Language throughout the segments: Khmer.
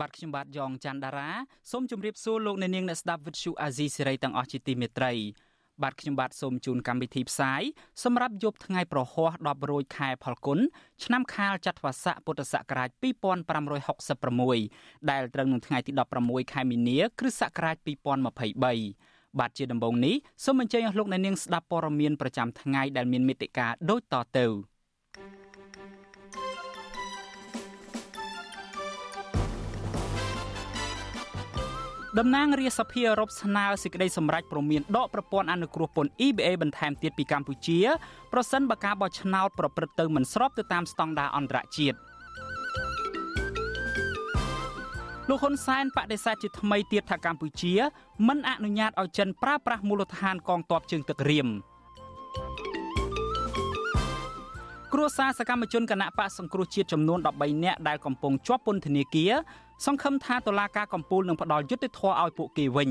បាទខ្ញុំបាទយ៉ងច័ន្ទដារាសូមជម្រាបសួរលោកអ្នកនាងអ្នកស្ដាប់វិទ្យុអាស៊ីសេរីទាំងអស់ជាទីមេត្រីបាទខ្ញុំបាទសូមជូនកម្មវិធីផ្សាយសម្រាប់យប់ថ្ងៃប្រហ័ស10រោចខែផលគុណឆ្នាំខាលចត្វាស័កពុទ្ធសករាជ2566ដែលត្រូវនឹងថ្ងៃទី16ខែមីនាគ្រិស្តសករាជ2023បាទជាដំបូងនេះសូមអញ្ជើញអស់លោកអ្នកនាងស្ដាប់ព័ត៌មានប្រចាំថ្ងៃដែលមានមេត្តាដូចតទៅ។ តំណាងរាជសភាអឺរ៉ុបស្នើសេចក្តីសម្រេចព្រមានដកប្រព័ន្ធអនុគ្រោះពន្ធ EBA បន្ថែមទៀតពីកម្ពុជាប្រសិនបើការបោះឆ្នោតប្រព្រឹត្តទៅមិនស្របទៅតាមស្តង់ដារអន្តរជាតិលោកហ៊ុនសែនបដិសេធជាថ្មីទៀតថាកម្ពុជាមិនអនុញ្ញាតឲ្យចិនប្រើប្រាស់មូលដ្ឋានកងទ័ពជើងទឹករៀមគ្រួសារសកម្មជនគណៈបកសង្គ្រោះជាតិចំនួន13នាក់ដែលកំពុងជាប់ពន្ធនាគារ សង្ឃឹមថាតុលាការកំពូលនឹងផ្ដល់យុត្តិធម៌ឲ្យពួកគេវិញ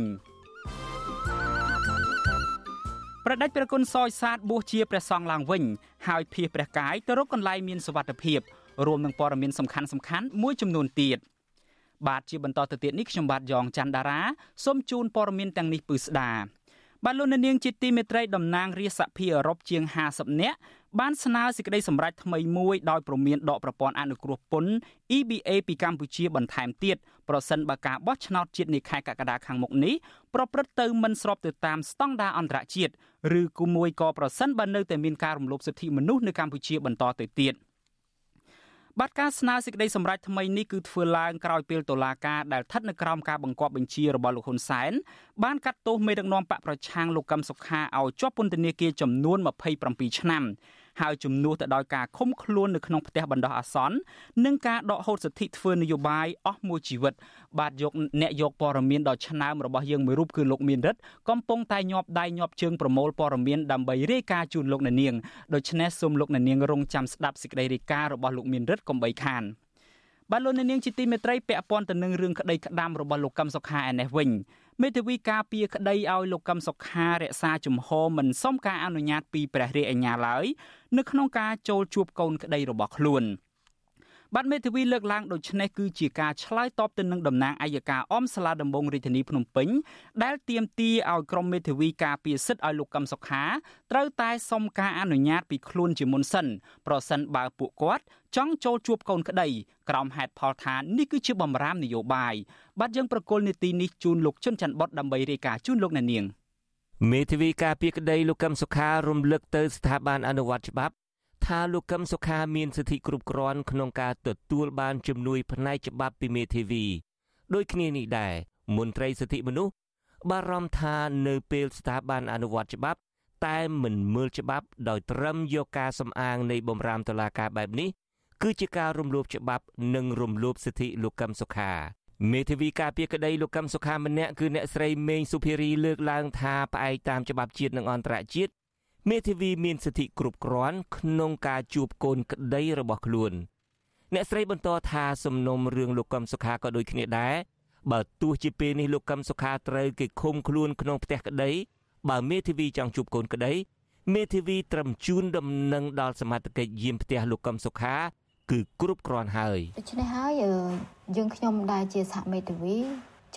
ប្រដេចព្រះគុណសោយសាទបួសជាព្រះសង្ឃឡើងវិញហើយភៀសព្រះកាយទៅរកកន្លែងមានសុវត្ថិភាពរួមនឹងព័ត៌មានសំខាន់សំខាន់មួយចំនួនទៀតបាទជាបន្តទៅទៀតនេះខ្ញុំបាទយ៉ងច័ន្ទដារាសូមជូនព័ត៌មានទាំងនេះពឺស្ដាបាទលោកនាងជាទីមេត្រីតំណាងរាជសភាអឺរ៉ុបជាង50នាក់ បានស្នើសេចក្តីសម្រេចថ្មីមួយដោយព្រមានដកប្រព័ន្ធអនុគ្រោះពន្ធ EBA ពីកម្ពុជាបន្ថែមទៀតប្រសិនបើការបោះឆ្នោតជាតិនាខែកក្កដាខាងមុខនេះប្រព្រឹត្តទៅមិនស្របទៅតាមស្តង់ដារអន្តរជាតិឬគូមួយក៏ប្រសិនបើនៅតែមានការរំលោភសិទ្ធិមនុស្សនៅកម្ពុជាបន្តទៅទៀត។បាទការស្នើសេចក្តីសម្រេចថ្មីនេះគឺធ្វើឡើងក្រោយពេលតុលាការដែលស្ថិតនៅក្រោមការបង្គាប់បញ្ជារបស់លោកហ៊ុនសែនបានកាត់ទោសមេដឹកនាំបកប្រឆាំងលោកកឹមសុខាឲ្យជាប់ពន្ធនាគារចំនួន27ឆ្នាំ ហើយជំនួសទៅដោយការឃុំខ្លួននៅក្នុងផ្ទះបណ្ដោះអាសន្ននិងការដកហូតសិទ្ធិធ្វើនយោបាយអស់មួយជីវិត បាទយកអ្នកយកព័ត៌មានដ៏ឆ្នើមរបស់យើងមួយរូបគឺលោកមានរិទ្ធកំពុងតែញាប់ដៃញាប់ជើងប្រមូលព័ត៌មានដើម្បីរាយការណ៍ជូនលោកអ្នកនាងដូច្នេះសូមលោកអ្នកនាងរងចាំស្ដាប់សេចក្តីរាយការណ៍របស់លោកមានរិទ្ធកុំបីខានបាទលោកអ្នកនាងជាទីមេត្រីពាក់ព័ន្ធទៅនឹងរឿងក្តីក្តាំរបស់លោកកឹមសុខាឯនេះវិញ មេធាវីការពារក្តីឲ្យលោកកឹមសុខារក្សាជំហរមិនសុំការអនុញ្ញាតពីព្រះរាជអាជ្ញាឡើយនៅក្នុងការចូលជួបកូនក្តីរបស់ខ្លួន។ បាទមេធាវីលើកឡើងដូចនេះគឺជាការឆ្លើយតបទៅនឹងតំណាងអัยការអមសាលាដំបងរាជធានីភ្នំពេញដែលទាមទារឲ្យក្រុមមេធាវីការពារសិទ្ធិឲ្យលោកកឹមសុខាត្រូវតែសុំការអនុញ្ញាតពីខ្លួនជាមុនសិនប្រសិនបើពួកគាត់ចង់ចូលជួបកូនក្តីក្រោមហេតុផលថានេះគឺជាបំរាមនយោបាយបាទយើងប្រកុលនីតិនេះជូនលោកជុនច័ន្ទបុតដើម្បីរាយការណ៍ជូនលោកអ្នកនាងមេធាវីការពារក្តីលោកកឹមសុខារំលឹកទៅស្ថាប័នអនុវត្តច្បាប់ ថាលោកកឹមសុខាមានសិទ្ធិគ្រប់គ្រាន់ក្នុងការទទួលបានជំនួយផ្នែកច្បាប់ពីមេធាវីដូចគ្នានេះដែរមន្ត្រីសិទ្ធិមនុស្សបារម្ភថានៅពេលស្ថាប័នអនុវត្តច្បាប់ តែមិនមើលច្បាប់ដោយត្រឹមយកការសំអាងនៃបំរាមតុលាការបែបនេះគឺជាការរំលោភច្បាប់និងរំលោភសិទ្ធិលោកកឹមសុខាមេធាវីការពារក្តីលោកកឹមសុខាម្នាក់គឺអ្នកស្រីមេងសុភារីលើកឡើងថាផ្អែកតាមច្បាប់ជាតិនិងអន្តរជាតិ មេធាវីមានសិទ្ធិគ្រប់គ្រាន់ក្នុងការជួបកូនក្តីរបស់ខ្លួន អ្នកស្រីបន្តថាសំណុំរឿងលោកកឹមសុខាក៏ដូចគ្នាដែរបើទោះជាពេលនេះលោកកឹមសុខាត្រូវគេឃុំខ្លួនក្នុងផ្ទះក្តីបើមេធាវីចង់ជួបកូនក្តីមេធាវីត្រឹមជូនដំណឹងដល់សមត្ថកិច្ចយាមផ្ទះលោកកឹមសុខាគឺគ្រប់គ្រាន់ហើយដូច្នេះហើយយើងខ្ញុំដែលជាសហមេធាវី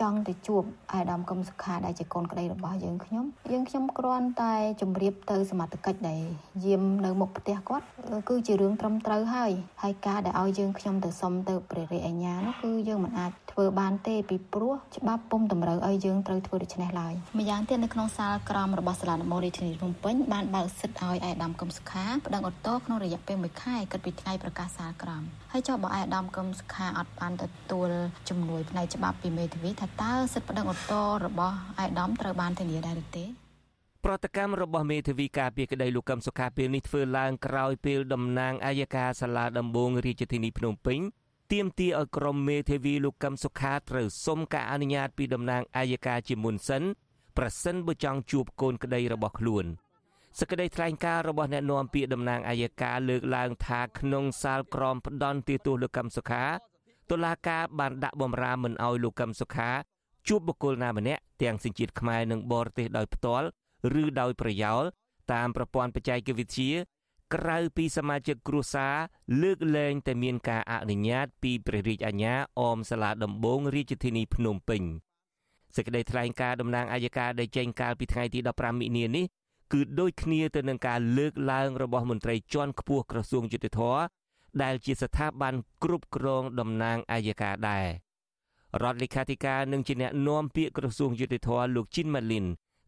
ចង់ទៅជួបអាយដាមកឹមសុខាដែលជាកូនក្តីរបស់យើងខ្ញុំយើងខ្ញុំគ្រាន់តែជម្រាបទៅសមត្ថកិច្ចដែលយាមនៅមុខផ្ទះគាត់គឺជារឿងត្រឹមត្រូវហើយហើយការដែលឲ្យយើងខ្ញុំទៅសុំទៅព្រះរាជអាជ្ញានោះគឺយើងមិនអាចធ្វើបានទេពីព្រោះច្បាប់ពុំតម្រូវឲ្យយើងត្រូវធ្វើដូច្នេះឡើយម្យ៉ាងទៀតនៅក្នុងសាលក្រមរបស់សាលាដំបងរាជធានីភ្នំពេញបានបើកសិទ្ធឲ្យអាយដាមកឹមសុខាប្តឹងឧទ្ធរណ៍ក្នុងរយៈពេល1ខែគិតពីថ្ងៃប្រកាសសាលក្រមហើយចុះបើអាយដាមកឹមសុខាអត់បានទទួលជំនួយផ្នែកច្បាប់ពីមេធាវីថាតើសិទ្ធិប្តឹងឧទ្ធរណ៍របស់អាយដាមត្រូវបានធានាដែរឬទេប្រតិកម្មរបស់មេធាវីការពារក្តីលោកកឹមសុខាពេលនេះធ្វើឡើងក្រោយពេលតំណាងអាយកាសាលាដំបងរាជធានីភ្នំពេញទាមទារឲ្យក្រុមមេធាវីលោកកឹមសុខាត្រូវសុំការអនុញ្ញាតពីតំណាងអាយកាជាមុនសិនប្រសិនបើចង់ជួបកូនក្តីរបស់ខ្លួនសេចក្តីថ្លែងការណ៍របស់អ្នកនាំពាក្យតំណាងអាយកាលើកឡើងថាក្នុងសាលក្រមផ្ដន់ទោសលោកកឹមសុខា តុលាការបានដាក់បំរាមមិនអោយលោកកឹមសុខាជួបបុគ្គលណាម្នាក់ទាំងសញ្ជាតិខ្មែរនិងបរទេសដោយផ្ទាល់ឬដោយប្រយោលតាមប្រព័ន្ធបច្ចេកវិទ្យាក្រៅពីសមាជិកគ្រួសារលើកលែងតែមានការអនុញ្ញាតពីព្រះរាជអាជ្ញាអមសាលាដំបងរាជធានីភ្នំពេញសេចក្តីថ្លែងការណ៍តំណាងអាយកាដែលចេញកាលពីថ្ងៃទី15មិនិនានេះគឺដូចគ្នាទៅនឹងការលើកឡើងរបស់មន្ត្រីជាន់ខ្ពស់ក្រសួងយុតិធធ ដែលជាស្ថាប័នគ្រប់គ្រងតំណាងអាយកាដែររដ្ឋលេខាធិការនិងជាអ្នកនាំពាក្យក្រសួងយុតិធធលោកជីនម៉ាលីន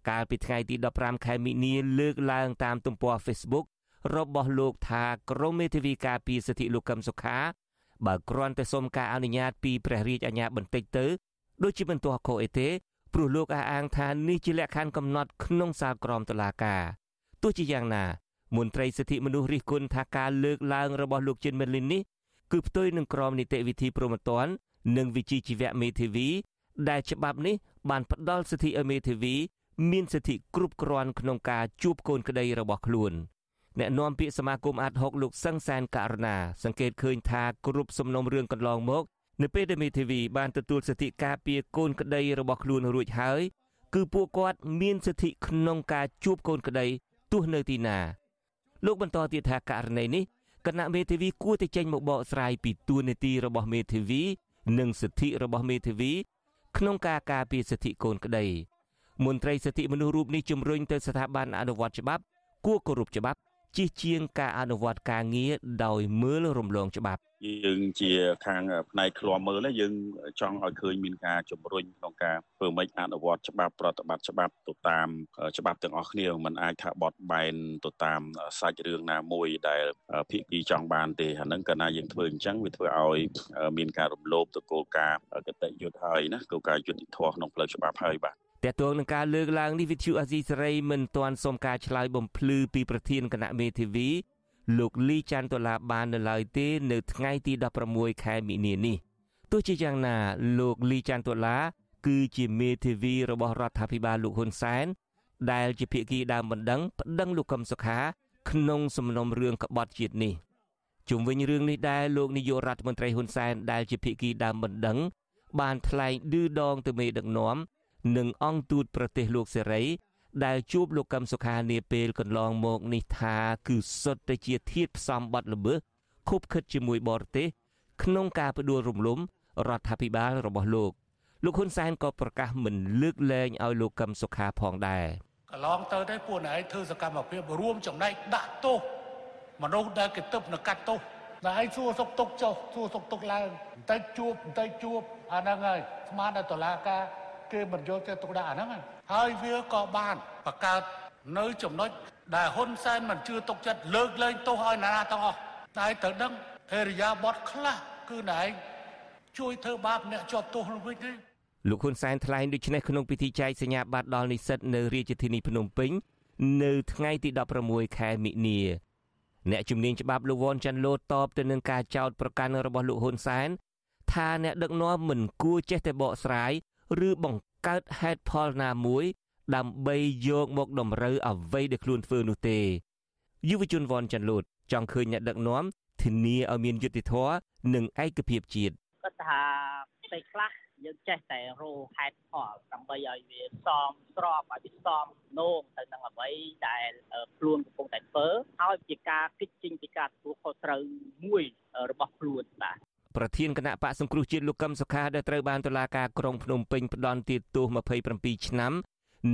កាលពីថ្ងៃទី15ខែមិនិនាលើកឡើងតាមទំព័រ Facebook របស់លោកថាក្រមមេធាវីការពារសិទ្ធិលោកកឹមសុខាបើគ្រាន់តែសុំការអនុញ្ញាតពីព្រះរាជអាជ្ញាបន្តិចទៅដូចជាមិនទាស់ខុសអីទេព្រោះលោកអះអាងថានេះជាលក្ខខណ្ឌកំណត់ក្នុងសាលក្រមតុលាការទោះជាយ៉ាងណា មន្ត្រីសិទ្ធិមនុស្សរិះគន់ថាការលើកឡើងរបស់លោកជិនម៉ាលីននេះគឺផ្ទុយនឹងក្រមនីតិវិធីព្រហ្មទណ្ឌនិងវិជ្ជាជីវៈមេធាវី ដែលច្បាប់នេះបានផ្ដល់សិទ្ធិឲ្យមេធាវី មានសិទ្ធិគ្រប់គ្រាន់ក្នុងការជួបកូនក្តីរបស់ខ្លួនអ្នកនាំពាក្យសមាគមអាត6លោកសឹងសានករណាសង្កេតឃើញថាគ្រប់សំណុំរឿងកន្លងមកនៅពេលដែលមេធាវីបានទទួលសិទ្ធិការពារកូនក្តីរបស់ខ្លួនរួចហើយ គឺពួកគាត់មានសិទ្ធិក្នុងការជួបកូនក្តីទោះនៅទីណា លោកបន្តទៀតថាករណីនេះគណៈមេធាវីគួរតែចេញមកបកស្រាយពីទួលនីតិរបស់មេធាវី និងសិទ្ធិរបស់មេធាវីក្នុងការការពារសិទ្ធិកូនក្តីមន្ត្រីសិទ្ធិមនុស្សរូបនេះជំរុញទៅស្ថាប័នអនុវត្តច្បាប់ គួរគោរពច្បាប់ ជិះជាងការអនុវត្តការងារដោយមើលរំលងច្បាប់យើងជាខាងផ្នែកឃ្លាំមើលយើងចង់ឲ្យឃើញមានការជំរុញក្នុងការធ្វើម៉េចអនុវត្តច្បាប់ប្រតិបត្តិច្បាប់ទៅតាមច្បាប់ទាំងអស់គ្នាมันអាចថាបត់បែនទៅតាមសាច់រឿងណាមួយដែលភាគីចង់បានទេអាហ្នឹងកាលណាយើងធ្វើអញ្ចឹងវាធ្វើឲ្យមានការរំលោភទៅគោលការណ៍កតិយុត្តហើយណាគោលការណ៍យុត្តិធម៌ក្នុងផ្លូវច្បាប់ហើយបាទ តើតើនឹងការលើកឡើងនេះវិទ្យុអាស៊ីសេរីមិនទាន់សូមការឆ្លើយបំភ្លឺពីប្រធានគណៈមេធាវីលោកលីច័ន្ទដុល្លារបាននៅឡើយទេ នៅថ្ងៃទី16ខែមិនិនានេះទោះជាយ៉ាងណា លោកលីច័ន្ទដុល្លារគឺជាមេធាវីរបស់រដ្ឋាភិបាលលោកហ៊ុនសែនដែលជាភាគីដើមបណ្ដឹងប្តឹងលោកកឹមសុខា ក្នុងសំណុំរឿងក្បត់ជាតិនេះជុំវិញរឿងនេះដែរលោកនាយករដ្ឋមន្ត្រីហ៊ុនសែនដែលជាភាគីដើមបណ្ដឹងបានថ្លែងឌឺដងទៅមេដឹកនាំ និងអង្គទូតប្រទេសលោកសេរីដែលជួបលោកកឹមសុខានាពេលកន្លងមកនេះថាគឺសុទ្ធតែជាធៀបផ្សំបាត់ល្មើសខុបខិតជាមួយបរទេសក្នុងការផ្ដួលរំលំរដ្ឋាភិបាលរបស់លោកលោកហ៊ុនសែនក៏ប្រកាសមិនលើកលែងឲ្យលោកកឹមសុខាផងដែរកន្លងទៅទេពួកឯងធ្វើសកម្មភាពរួមចំណែកដាក់ទោសមនុស្សដែលគេទឹកនៅកាត់ទោសតែឯងសួរសុកទុកចុះសួរសុកទុកឡើងបន្តិចជួបបន្តិចជួបអាហ្នឹងហើយស្មានដល់តឡាការ គេមិនយកចិត្តទុកដាក់អាហ្នឹងហើយវាក៏បានបង្កើតនៅចំណុចដែលហ៊ុនសែនមិនជឿទុកចិត្តលើកលែងទោសឲ្យណាទាំងអស់តែត្រូវដឹងអេរិយាបថខ្លះគឺណែជួយធ្វើបាបអ្នកជាប់ទោសវិញទេលោកហ៊ុនសែនថ្លែងដូចនេះក្នុងពិធីចែកសញ្ញាបត្រដល់និស្សិតនៅរាជធានីភ្នំពេញនៅថ្ងៃទី16ខែមិនិនាអ្នកជំនាញច្បាប់លោកវ៉ាន់ចាន់ឡូតបទៅនឹងការចោទប្រកាន់របស់លោកហ៊ុនសែនថាអ្នកដឹកនាំមិនគួរចេះតែបកស្រាយ ឬបង្កើតហេតុផលណាមួយដើម្បីយកមកតម្រូវអ្វីដែលខ្លួនធ្វើនោះទេយុវជនវ៉ាន់ចាន់លូតចង់ឃើញអ្នកដឹកនាំធានាឲ្យមានយុត្តិធម៌និងឯកភាពជាតិគាត់ថាផ្ទៃខ្លះយើងចេះតែរកហេតុផលដើម្បីឲ្យវាសមស្របឲ្យវាសមនោមទៅនឹងអ្វីដែលខ្លួនកំពុងតែធ្វើហើយជាការគិតចេញពីការទទួលខុសត្រូវមួយរបស់ខ្លួនបាទ ប្រធានគណៈបកសង្គ្រោះជាតិលោកកឹមសុខាដែលត្រូវបានតុលាការក្រុងភ្នំពេញផ្ដន្ទាទោស27ឆ្នាំ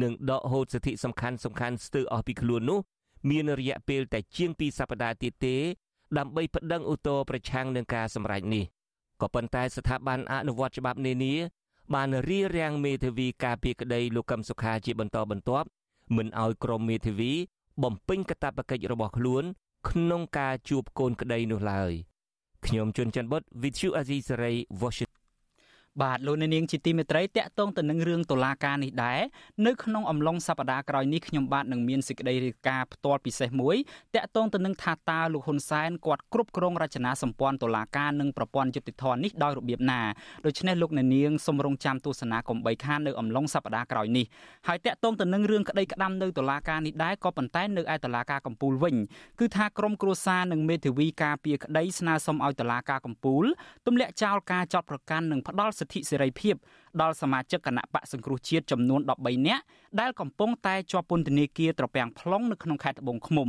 និងដកហូតសិទ្ធិសំខាន់សំខាន់ស្ទើរអស់ពីខ្លួននោះ មានរយៈពេលតែជាង2សប្តាហ៍ទៀតទេ ដើម្បីប្តឹងឧទ្ធរប្រឆាំងនឹងការសម្រេចនេះក៏ប៉ុន្តែស្ថាប័នអនុវត្តច្បាប់នានា បានរៀបរៀងមេធាវីការពីក្តីលោកកឹមសុខាជាបន្តបន្ទាប់មិនឲ្យក្រុមមេធាវី បំពេញកាតព្វកិច្ចរបស់ខ្លួន ក្នុងការជួបកូនក្តីនោះឡើយ ខ្ញុំជួនច័ន្ទបុត With you Azizi Saray Washington បាទលោកនាងជាទីមេត្រីតកតងទៅនឹងរឿងតុលាការនេះដែរនៅក្នុងអំឡុងសប្តាហ៍ក្រោយនេះខ្ញុំបាទនឹងមានសេចក្តីរាយការណ៍ផ្ទាល់ពិសេសមួយតកតងទៅនឹងថាតើលោកហ៊ុនសែនគាត់គ្រប់គ្រងរចនាសម្ព័ន្ធតុលាការនិងប្រព័ន្ធយុតិធធននេះដោយរបៀបណាដូច្នេះលោកនាងសូមរងចាំទស្សនាកំបីខាននៅអំឡុងសប្តាហ៍ក្រោយនេះហើយតកតងទៅនឹងរឿងក្តីក្តាំនៅតុលាការនេះដែរក៏ប៉ុន្តែនៅឯតុលាការកំពូលវិញគឺថាក្រមគ្រួសារនិងមេធាវីការពារក្តីស្នើសុំឲ្យតុលាការកំពូលទម្លាក់ចោលការចោទប្រកាន់និងផ្ដាល់សិទ្ធិសេរីភាពដល់សមាជិកគណៈបកសង្គ្រោះជាតិចំនួន13នាក់ដែលកំពុងតែជាប់ពន្ធនាគារត្រពាំង plong នៅក្នុងខេត្តត្បូងឃ្មុំ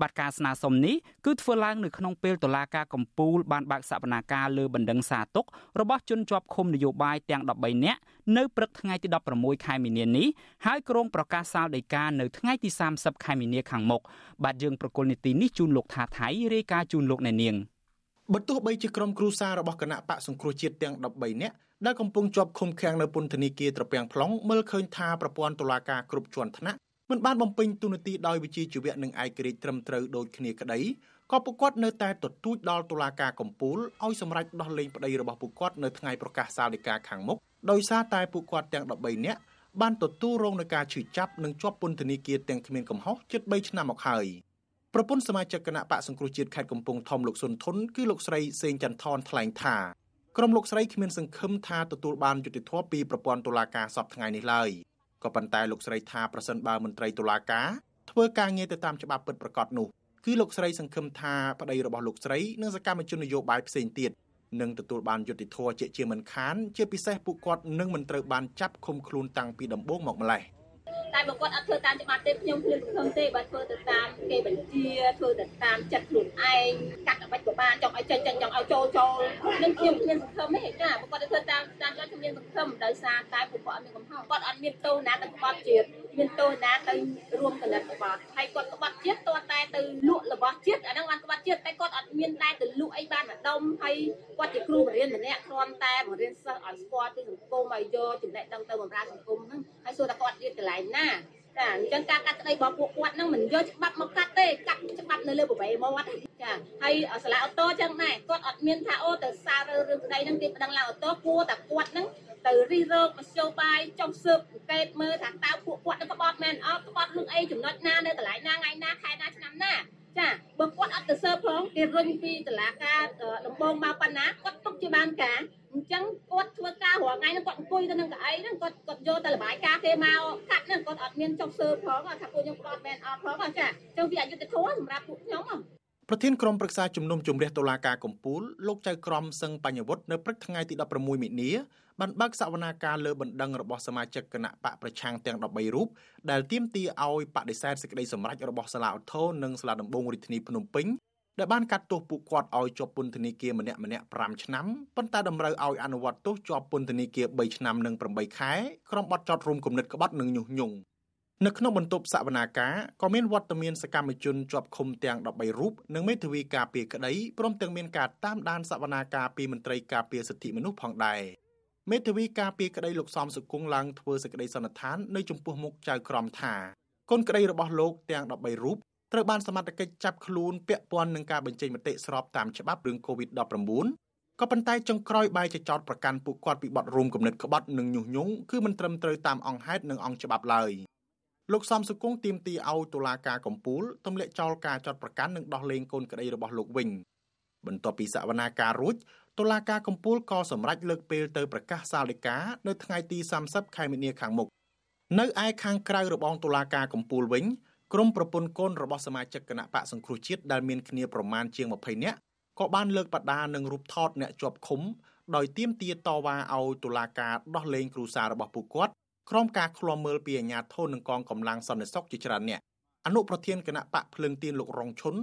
បាទការស្នើសុំនេះគឺធ្វើឡើងនៅក្នុងពេលតុលាការកំពូលបានបើកសវនាការលើបណ្ដឹងសារទុករបស់ជនជាប់ឃុំនយោបាយទាំង13នាក់នៅព្រឹកថ្ងៃទី16ខែមីនានេះហើយក្រុងប្រកាសសាលដីកានៅថ្ងៃទី30ខែមីនាខាងមុខបាទយើងប្រកុលនីតិនេះជូនលោកថាថៃរាយការណ៍ជូនលោកអ្នកនាងបើទោះបីជាក្រុមគ្រួសាររបស់គណៈបកសង្គ្រោះជាតិទាំង13នាក់ ដែលកំពុងជាប់ឃុំឃាំងនៅពន្ធនាគារត្រពាំង plong មើលឃើញថាប្រព័ន្ធតុលាការគ្រប់ជាន់ថ្នាក់មិនបានបំពេញទូនាទីដោយវិជ្ជាជីវៈនិងឯករាជ្យត្រឹមត្រូវដូចគ្នាក្តីក៏ពួកគាត់នៅតែទទូចដល់តុលាការកំពូលឲ្យសម្រេចដោះលែងប្តីរបស់ពួកគាត់នៅថ្ងៃប្រកាសសាលដីកាខាងមុខដោយសារតែពួកគាត់ទាំង13នាក់បានទទួលរងនឹងការឈឺចាប់និងជាប់ពន្ធនាគារទាំងគ្មានកំហុសជិត3ឆ្នាំមកហើយប្រពន្ធសមាជិកគណៈបកសង្គ្រោះជាតិខេត្តកំពង់ធំលោកសុនធុនគឺលោកស្រីសេងចន្ទថនថ្លែងថា ក្រុមលោកស្រីគ្មានសង្ឃឹមថាទទួលបានយុត្តិធម៌ពីប្រព័ន្ធតុលាការសពថ្ងៃនេះឡើយក៏ប៉ុន្តែលោកស្រីថាប្រសិនបើមន្ត្រីតុលាការធ្វើការងារទៅតាមច្បាប់ពិតប្រាកដនោះគឺលោកស្រីសង្ឃឹមថាប្តីរបស់លោកស្រីនិងសកម្មជននយោបាយផ្សេងទៀតនឹងទទួលបានយុត្តិធម៌ជាជាមិនខានជាពិសេសពួកគាត់នឹងមិនត្រូវបានចាប់ឃុំខ្លួនតាំងពីដំបូងមកម្លេះ។ តែបើគាត់អត់ធ្វើតាមច្បាប់ទេខ្ញុំគ្មានសង្ឃឹមទេបើធ្វើទៅតាមគេបញ្ជាធ្វើទៅតាមចិត្តខ្លួនឯងកាត់អ្វីក៏បានចង់ឲ្យចេញចេញចង់ឲ្យចូលចូលនឹងខ្ញុំគ្មានសង្ឃឹមទេចាបើគាត់ធ្វើតាមតាមគាត់ខ្ញុំមានសង្ឃឹមដោយសារតែពួកគាត់អត់មានកំហុសគាត់អត់មានទោសណាទៅក្បត់ជាតិមានទោសណាទៅរួមកណិតក្បត់ហើយគាត់ក្បត់ជាតិតតែទៅលក់របស់ជាតិអាហ្នឹងបានក្បត់ជាតិតែគាត់អត់មានតែទៅលក់អីបានម្ដុំហើយគាត់ជាគ្រូបរិញ្ញាម្នាក់គ្រាន់តែបង្រៀនសិស្សឲ្យស្គាល់ពីសង្គមឲ្យយកចំណេះដឹងទៅបម្រើសង្គមហ្នឹងហើយសួរថាគាត់រៀនកន្លែងណាចាអញ្ចឹងការកាត់ក្តីរបស់ពួកគាត់ហ្នឹងមិនយកច្បាប់មកកាត់ទេកាត់ច្បាប់នៅលើប្រវេមាត់ចាហើយសាលាអូតូអញ្ចឹងដែរគាត់អត់មានថាអូទៅសាររឿងក្តីហ្នឹងគេប្តឹងឡើងអូតូគួរតែគាត់ហ្នឹងទៅរិះរោកមធ្យោបាយចុះស៊ើបអង្កេតមើលថាតើពួកគាត់នឹងក្បត់មែនអត់ក្បត់រឿងអីចំណុចណានៅកន្លែងណាថ្ងៃណាខែណាឆ្នាំណាចាបើគាត់អត់ទៅស៊ើបផងគេរុញពីតឡាការដំបងមកប៉ុណ្ណាគាត់ទុកជាបានការ អញ្ចឹងគាត់ធ្វើការរាល់ថ្ងៃហ្នឹងគាត់អង្គុយទៅនឹងកៅអីហ្នឹងគាត់គាត់យកតែលបាយការគេមកកាត់ហ្នឹងគាត់អត់មានចុះស៊ើបផងថាពួកខ្ញុំគាត់មែនអត់ផងចាអញ្ចឹងវាអយុត្តិធម៌សម្រាប់ពួកខ្ញុំប្រធានក្រុមប្រឹក្សាជំនុំជម្រះតុលាការកំពូលលោកចៅក្រមសឹងបញ្ញវុឌ្ឍនៅព្រឹកថ្ងៃទី16មិនិនាបានបើកសវនាការលើបណ្ដឹងរបស់សមាជិកគណៈបកប្រឆាំងទាំង13រូបដែលទាមទារឲ្យបដិសេធសេចក្តីសម្រេចរបស់សាលាឧទ្ធរនិងសាលាដំបងរាជធានីភ្នំពេញ ដែលបានកាត់ទោសពួកគាត់ឲ្យជាប់ពន្ធនាគារម្នាក់ម្នាក់5ឆ្នាំប៉ុន្តែតម្រូវឲ្យអនុវត្តទោសជាប់ពន្ធនាគារ3ឆ្នាំនិង8ខែក្រុមបទចោតរួមគំនិតក្បត់និងញុះញង់នៅក្នុងបន្ទប់សវនាការក៏មានវត្តមានសកម្មជនជាប់ឃុំទាំង13រូបនិងមេធាវីការពារក្តីព្រមទាំងមានការតាមដានសវនាការពីមន្ត្រីការពារសិទ្ធិមនុស្សផងដែរមេធាវីការពារក្តីលោកសំសុគង្គឡើងធ្វើសេចក្តីសន្និដ្ឋាននៅចំពោះមុខចៅក្រមថាកូនក្តីរបស់លោកទាំង13រូប ត្រូវបានសមត្ថកិច្ចចាប់ខ្លួនពាក់ព័ន្ធនឹងការបញ្ចេញមតិស្របតាមច្បាប់រឿង COVID-19 ក៏ប៉ុន្តែចុងក្រោយបែរជាចោតប្រកាន់ពួកគាត់ពីបទរួមគំនិតក្បត់និងញុះញង់គឺមិនត្រឹមត្រូវតាមអង្គហេតុនិងអង្គច្បាប់ឡើយលោកសំសុគង្គទាមទារឲ្យតុលាការកំពូលទម្លាក់ចោលការចោតប្រកាន់និងដោះលែងកូនក្តីរបស់លោកវិញបន្ទាប់ពីសវនាការរួចតុលាការកំពូលក៏សម្រេចលើកពេលទៅប្រកាសសាលដីកានៅថ្ងៃទី30ខែមីនាខាងមុខនៅឯខាងក្រៅរបងតុលាការកំពូលវិញ ក្រុមប្រពន្ធកូនរបស់សមាជិកគណៈបកសង្គ្រោះជាតិដែលមានគ្នាប្រមាណជាង20នាក់ក៏បានលើកបដានឹងរូបថតអ្នកជាប់ឃុំដោយទាមទារតវ៉ាឲ្យតុលាការដោះលែងគ្រូសាររបស់ពួកគាត់ក្រុមការឃ្លាំមើលពីអាជ្ញាធរនិងកងកម្លាំងសន្តិសុខជាច្រើនអ្នកអនុប្រធានគណៈបកភ្លឹងទៀនលោករងឈុន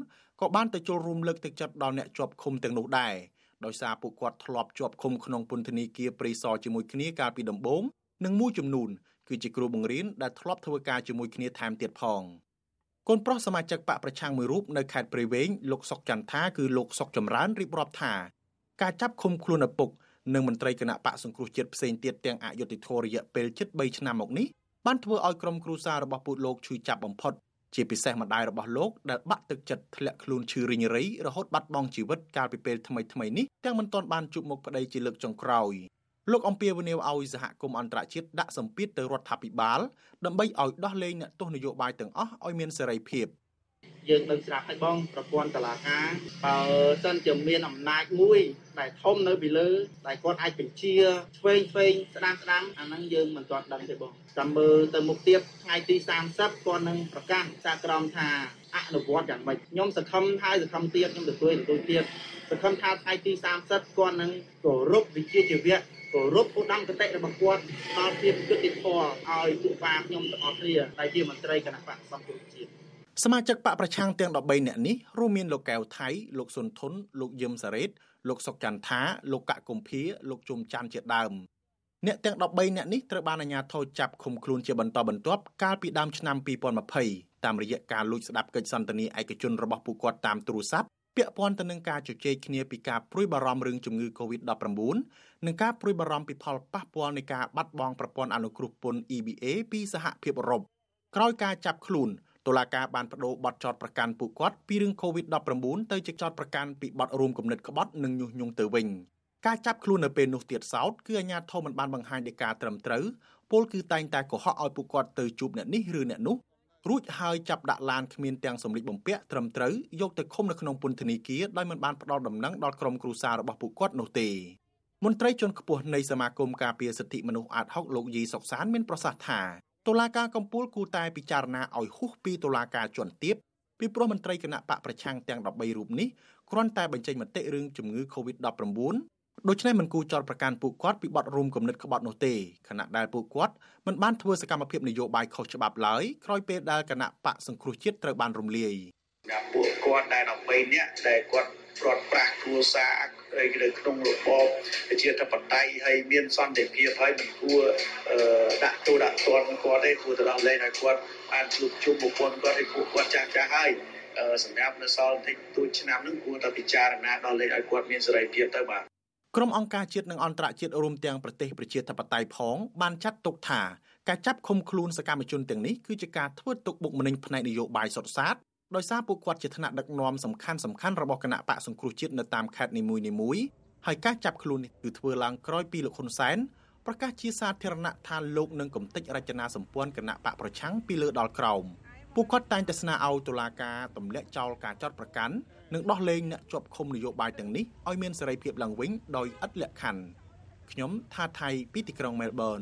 ក៏បានទៅចូលរួមលើកទឹកចិត្តដល់អ្នកជាប់ឃុំទាំងនោះដែរដោយសារពួកគាត់ធ្លាប់ជាប់ឃុំក្នុងពន្ធនាគារព្រៃសរជាមួយគ្នាកាលពីដំបូងនិងមួយចំនួនគឺជាគ្រូបង្រៀនដែលធ្លាប់ធ្វើការជាមួយគ្នាថែមទៀតផង កូនប្រុសសមាជិកបកប្រឆាំងមួយរូបនៅខេត្តព្រៃវែងលោកសុកចន្ទថាគឺលោកសុកចម្រើនរៀបរាប់ថាការចាប់ឃុំខ្លួនឪពុកនិងមន្ត្រីគណៈបកសង្គ្រោះជាតិផ្សេងទៀតទាំងអយុធធររយៈពេលជិត3ឆ្នាំមកនេះបានធ្វើឲ្យក្រុមគ្រួសាររបស់ពូលោកឈឺចាប់បំផុតជាពិសេសម្ដាយរបស់លោកដែលបាក់ទឹកចិត្តធ្លាក់ខ្លួនឈឺរីងរៃរហូតបាត់បង់ជីវិតកាលពីពេលថ្មីថ្មីនេះទាំងមិនទាន់បានជួបមុខប្តីជាលើកចុងក្រោយ លោកអំពីវនីវឲ្យសហគមន៍អន្តរជាតិដាក់សម្ពាធទៅរដ្ឋាភិបាលដើម្បីឲ្យដោះលែងអ្នកទោសនយោបាយទាំងអស់ឲ្យមានសេរីភាពយើងនៅស្រាប់ឲ្យបងប្រព័ន្ធតឡាការបើសិនជាមានអំណាចមួយដែលធំនៅពីលើដែលគាត់អាចបញ្ជាឆ្វេងឆ្វេងស្ដាំស្ដាំអាហ្នឹងយើងមិនទាន់ដឹងទេបងចាំមើលទៅមុខទៀតថ្ងៃទី30គាត់នឹងប្រកាសសាក្រមថាអនុវត្តយ៉ាងម៉េចខ្ញុំសង្ឃឹមហើយសង្ឃឹមទៀតខ្ញុំទទួលទទួលទៀតសង្ឃឹមថាថ្ងៃទី30គាត់នឹងគោរពវិជ្ជាជីវៈ គោរពឧត្តមគតិរបស់គាត់ដល់ភាពយុត្តិធម៌ឲ្យទូបាខ្ញុំទាំងអស់គ្នាដែលជាមន្ត្រីគណៈបកសង្គ្រោះជាតិសមាជិកបកប្រឆាំងទាំង13នាក់នេះរួមមានលោកកែវថៃលោកសុនធុនលោកយឹមសារ៉េតលោកសុកចន្ទថាលោកកកកុម្ភាលោកជុំច័ន្ទជាដើមអ្នកទាំង13នាក់នេះត្រូវបានអាជ្ញាធរចាប់ឃុំខ្លួនជាបន្តបន្ទាប់កាលពីដើមឆ្នាំ2020តាមរយៈការលួចស្ដាប់កិច្ចសន្ទនាឯកជនរបស់ពួកគាត់តាមទូរស័ព្ទពាក់ព័ន្ធទៅនឹងការជជែកគ្នាពីការព្រួយបារម្ភរឿងជំងឺ Covid-19 និងការព្រួយបារម្ភពីផលប៉ះពាល់នៃការបាត់បង់ប្រព័ន្ធអនុគ្រោះពន្ធ EBA ពីសហភាពអឺរ៉ុបក្រោយការចាប់ខ្លួនតុលាការបានបដូរបទចោតប្រកាន់ពួកគាត់ពីរឿង COVID-19 ទៅជាចោតប្រកាន់ពីបទរួមគំនិតក្បត់និងញុះញង់ទៅវិញការចាប់ខ្លួននៅពេលនោះទៀតសោតគឺអាជ្ញាធរមិនបានបង្ហាញដីកាត្រឹមត្រូវពលគឺតែងតែកុហកឲ្យពួកគាត់ទៅជួបអ្នកនេះឬអ្នកនោះរួចហើយចាប់ដាក់ឡានគ្មានទាំងសម្លៀកបំពាក់ត្រឹមត្រូវយកទៅឃុំនៅក្នុងពន្ធនាគារដោយមិនបានផ្ដល់ដំណឹងដល់ក្រុមគ្រួសាររបស់ពួកគាត់នោះទេ មន្ត្រីជាន់ខ្ពស់នៃសមាគមការពារសិទ្ធិមនុស្សអាត6លោកយីសុកសានមានប្រសាសន៍ថាតុលាការកំពូលគូតែពិចារណាឲ្យហួសពីតុលាការជាន់ទាបពីព្រោះមន្ត្រីគណៈបកប្រឆាំងទាំង13រូបនេះគ្រាន់តែបញ្ចេញមតិរឿងជំងឺ Covid-19 ដូច្នេះមិនគូចោតប្រកាន់ពួកគាត់ពីបទរួមគំនិតក្បត់នោះទេខណៈដែលពួកគាត់មិនបានធ្វើសកម្មភាពនយោបាយខុសច្បាប់ឡើយក្រោយពេលដែលគណៈបកសង្គ្រោះជាតិត្រូវបានរំលាយពួកគាត់ដែល13នាក់ដែលគាត់ ព្រាត់ប្រាសគ្រួសារនៅក្នុងរបបជាធិបតេយ្យហើយមានសន្តិភាពហើយមិនគួរដាក់ទូដាក់ទណ្ឌគាត់ទេគួរទៅដល់លែងឲ្យគាត់បានជួបជុំបុគ្គលគាត់ឲ្យពួកគាត់ចាស់ចាស់ហើយសម្រាប់នៅសល់តិចតួចឆ្នាំនឹងគួរតែពិចារណាដល់លែងឲ្យគាត់មានសេរីភាពទៅបាទក្រុមអង្គការជាតិនិងអន្តរជាតិរួមទាំងប្រទេសប្រជាធិបតេយ្យផងបានចាត់ទុកថាការចាប់ឃុំខ្លួនសកម្មជនទាំងនេះគឺជាការធ្វើទុកបុកម្នេញផ្នែកនយោបាយសុទ្ធសាធ ដោយសារពួកគាត់ជាថ្នាក់ដឹកនាំសំខាន់សំខាន់របស់គណៈបកសង្គ្រោះជាតិនៅតាមខេត្តនីមួយៗហើយការចាប់ខ្លួននេះគឺធ្វើឡើងក្រោយពីលោកហ៊ុនសែនប្រកាសជាសាធារណៈថាលោកនឹងកំទេចរចនាសម្ព័ន្ធគណៈបកប្រឆាំងពីលើដល់ក្រោមពួកគាត់តែងតែស្នើឲ្យតុលាការទម្លាក់ចោលការចាត់ប្រកាន់និងដោះលែងអ្នកជាប់ឃុំនយោបាយទាំងនេះឲ្យមានសេរីភាពឡើងវិញដោយឥតលក្ខខណ្ឌខ្ញុំថាថៃពីទីក្រុងមែលប៊ន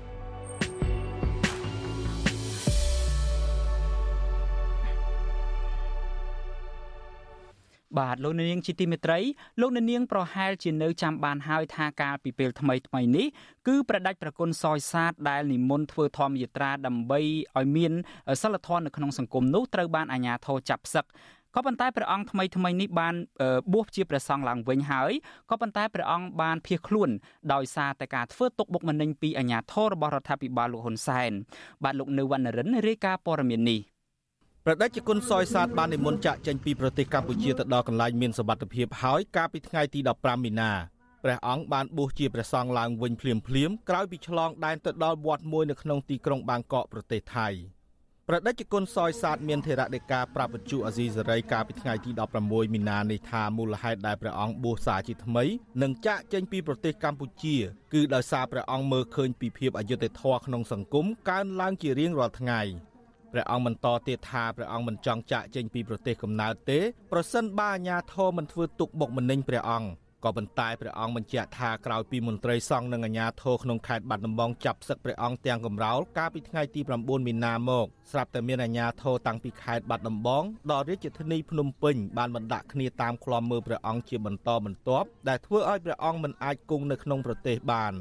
បាទលោកនាងជាទីមេត្រីលោកនាង ប្រហែលជានៅចាំបានហើយថាកាលពីពេលថ្មីថ្មីនេះគឺប្រដេចប្រគុណសយសាទដែលនិមន្តធ្វើធម្មយាត្រាដើម្បីឲ្យមានសិលធម៌នៅក្នុងសង្គមនោះត្រូវបានអាជ្ញាធរចាប់ផ្សឹកក៏ប៉ុន្តែព្រះអង្គថ្មីថ្មីនេះបានបួសជាព្រះសង្ឃឡើងវិញហើយក៏ប៉ុន្តែព្រះអង្គបានភៀសខ្លួនដោយសារតែការធ្វើទុកបុកម្នេញពីអាជ្ញាធររបស់រដ្ឋាភិបាលលោកហ៊ុនសែនបាទលោកនៅវណ្ណរិនរាយការណ៍ព័ត៌មាននេះ ប្រដេជគុណសយសាទបាននិមន្តចាក់ចេញពីប្រទេសកម្ពុជាទៅដល់កន្លែងមានសវត្ថភាពហើយកាលពីថ្ងៃទី15មីនាព្រះអង្គបានបួសជាព្រះសង្ឃឡើងវិញភ្លាមភ្លាមក្រោយពីឆ្លងដែនទៅដល់វត្តមួយនៅក្នុងទីក្រុងបាងកកប្រទេសថៃប្រដេជគុណសយសាទមានធរៈដេកាប្រាប់វិទ្យុអាស៊ីសេរីកាលពីថ្ងៃទី16មីនានេះថាមូលហេតុដែលព្រះអង្គបួសសាជាថ្មីនិងចាក់ចេញពីប្រទេសកម្ពុជាគឺដោយសារព្រះអង្គមើលឃើញពីភាពអយុត្តិធម៌ក្នុងសង្គមកើនឡើងជារៀងរាល់ថ្ងៃ។ ព្រះអង្គបន្តទៀតថាព្រះអង្គមិនចង់ចាក់ចេញពីប្រទេសកំណើតទេប្រសិនបើអាញាធមមិនធ្វើទុកបុកម្នេញព្រះអង្គក៏ប៉ុន្តែព្រះអង្គបញ្ជាក់ថាក្រោយពីមន្ត្រីសង្ឃនិងអាជ្ញាធរក្នុងខេត្តបាត់ដំបងចាប់សឹកព្រះអង្គទាំងកំរោលកាលពីថ្ងៃទី9មីនាមកស្រាប់តែមានអាជ្ញាធរតាំងពីខេត្តបាត់ដំបងដល់រាជធានីភ្នំពេញបានបណ្ដាក់គ្នាតាមឃ្លាំមើលព្រះអង្គជាបន្តបន្ទាប់ដែលធ្វើឲ្យព្រះអង្គមិនអាចគង់នៅក្នុងប្រទេសបាន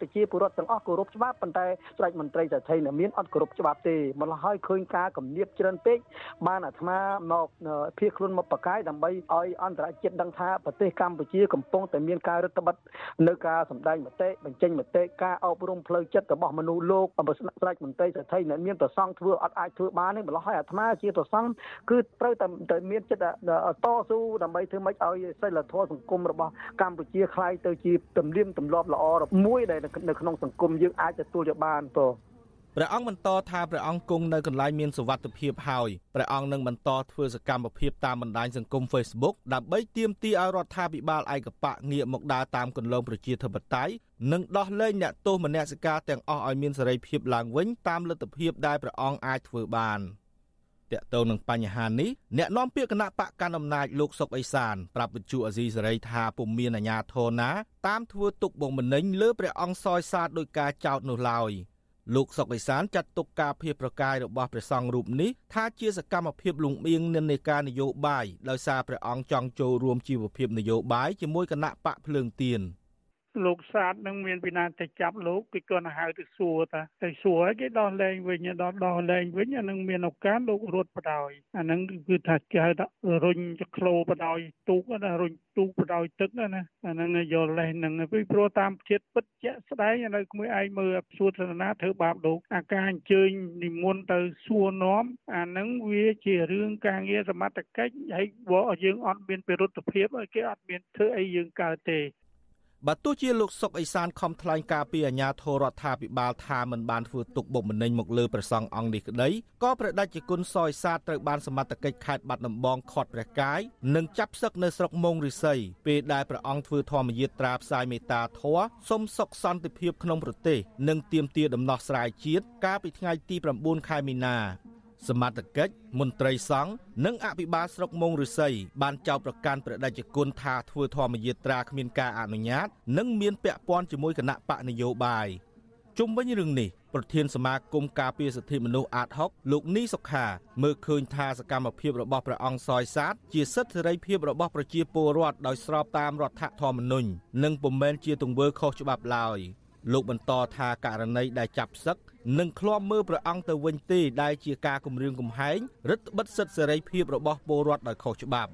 ប្រជាពលរដ្ឋទាំងអស់គោរពច្បាប់ប៉ុន្តែស្ដេចមន្ត្រីសេដ្ឋីនៅមានអត់គោរពច្បាប់ទេម្ល៉េះហើយឃើញការគំនាបច្រើនពេកបានអាត្មាមកភៀសខ្លួនមកបកាយដើម្បីឲ្យអន្តរជាតិដឹងថាប្រទេសកម្ពុជាកំពុងតែមានការរដ្ឋបတ်នៅការសម្ដែងមតិបញ្ចេញមតិការអប់រំផ្លូវចិត្តរបស់មនុស្សលោកស្ដេចមន្ត្រីសេដ្ឋីនៅមានប្រសង់ធ្វើអត់អាចធ្វើបានទេម្ល៉េះហើយអាត្មាជាប្រសង់គឺត្រូវតែមានចិត្តតស៊ូដើម្បីធ្វើម៉េចឲ្យសិលធម៌សង្គមរបស់កម្ពុជាคล้ายទៅជាទំនៀមទម្លាប់ល្អមួយដែល នៅក្នុងសង្គមយើងអាចទទួលយកបានបងព្រះអង្គបន្តថាព្រះអង្គគង់នៅកន្លែងមានសុវត្ថិភាពហើយព្រះអង្គនឹងបន្តធ្វើសកម្មភាពតាមបណ្ដាញសង្គម Facebook ដើម្បីទាមទារឲ្យរដ្ឋាភិបាលឯកបកងាកមកដើរតាមគន្លងប្រជាធិបតេយ្យនិងដោះលែងអ្នកទោសមនសិការទាំងអស់ឲ្យមានសេរីភាពឡើងវិញតាមលទ្ធភាពដែលព្រះអង្គអាចធ្វើបាន។ តកតងនឹងបញ្ហានេះអ្នកនាំពាក្យគណៈបកកណ្ដាលអំណាចលោកសុកអេសានប្រាប់វិទ្យុអាស៊ីសេរីថាពុំមានអាជ្ញាធរណាតាមធ្វើទុកបុកម្នេញលើព្រះអង្គសោយសាទដោយការចោទនោះឡើយលោកសុកអេសានចាត់ទុកការភៀសប្រកាយរបស់ព្រះសង្ឃរូបនេះថាជាសកម្មភាពលំអៀងនិន្នាការនយោបាយដោយសារព្រះអង្គចង់ចូលរួមជីវភាពនយោបាយជាមួយគណៈបកភ្លើងទៀន។ លោកសាទនឹងមានពីណាទៅចាប់លោកគេគាត់ហៅទៅសួរតាទៅសួរឲ្យគេដោះលែងវិញដល់ដោះលែងវិញអានឹងមានឱកាសលោករត់បដ ாய் អានឹងគឺថាគេហៅថារុញក្លោបដ ாய் ទូកណារុញទូកបដ ாய் ទឹកណាអានឹងយកលេសនឹងពីព្រោះតាមជាតិពិតជាក់ស្ដែងនៅក្មួយឯងមើលសួរទស្សនាធ្វើបាបលោកអាការអញ្ជើញនិមន្តទៅសួរនាំអានឹងវាជារឿងការងារសមត្ថកិច្ចហើយបើយើងអត់មានពិរុទ្ធភាពគេអត់មានធ្វើអីយើងកើតទេ បើទោះជាលោកសុកអេសានខំថ្លែងការពីអាញាធររដ្ឋាភិបាលថាមិនបានធ្វើទុកបុកម្នេញមកលើព្រះសង្ឃអង្គនេះក្តីក៏ព្រះដេចគុណសយសាទត្រូវបានសមត្ថកិច្ចខេត្តបាត់ដំបងខាត់ព្រះកាយនិងចាប់សឹកនៅស្រុកមងរិស័យពេលដែលព្រះអង្គធ្វើធម្មយាត្រាផ្សាយមេត្តាធម៌សុំសុខសន្តិភាពក្នុងប្រទេសនិងទាមទារដំណោះស្រាយជាតិកាលពីថ្ងៃទី9ខែមីនា សមត្ថកិច្ចមន្ត្រីសង្ឃនិងអភិបាលស្រុកមងរិស័យបានចោទប្រកាន់ព្រះដេចគុណថាធ្វើធម្មយាត្រាគ្មានការអនុញ្ញាត និងមានពាក់ព័ន្ធជាមួយគណៈបកនយោបាយជុំវិញរឿងនេះប្រធានសមាគមការពារសិទ្ធិមនុស្សអាត6លោកនីសុខាមើលឃើញថាសកម្មភាពរបស់ព្រះអង្គសយសាទជាសិទ្ធិសេរីភាពរបស់ប្រជាពលរដ្ឋដោយស្របតាមរដ្ឋធម្មនុញ្ញនិងពុំមែនជាទង្វើខុសច្បាប់ឡើយលោកបន្តថាករណីដែលចាប់សឹក នឹងឃ្លាំមើលព្រះអង្គទៅវិញទេដែលជាការគម្រាមកំហែងរដ្ឋបិទសិទ្ធិសេរីភាពរបស់ពលរដ្ឋដោយខុសច្បាប់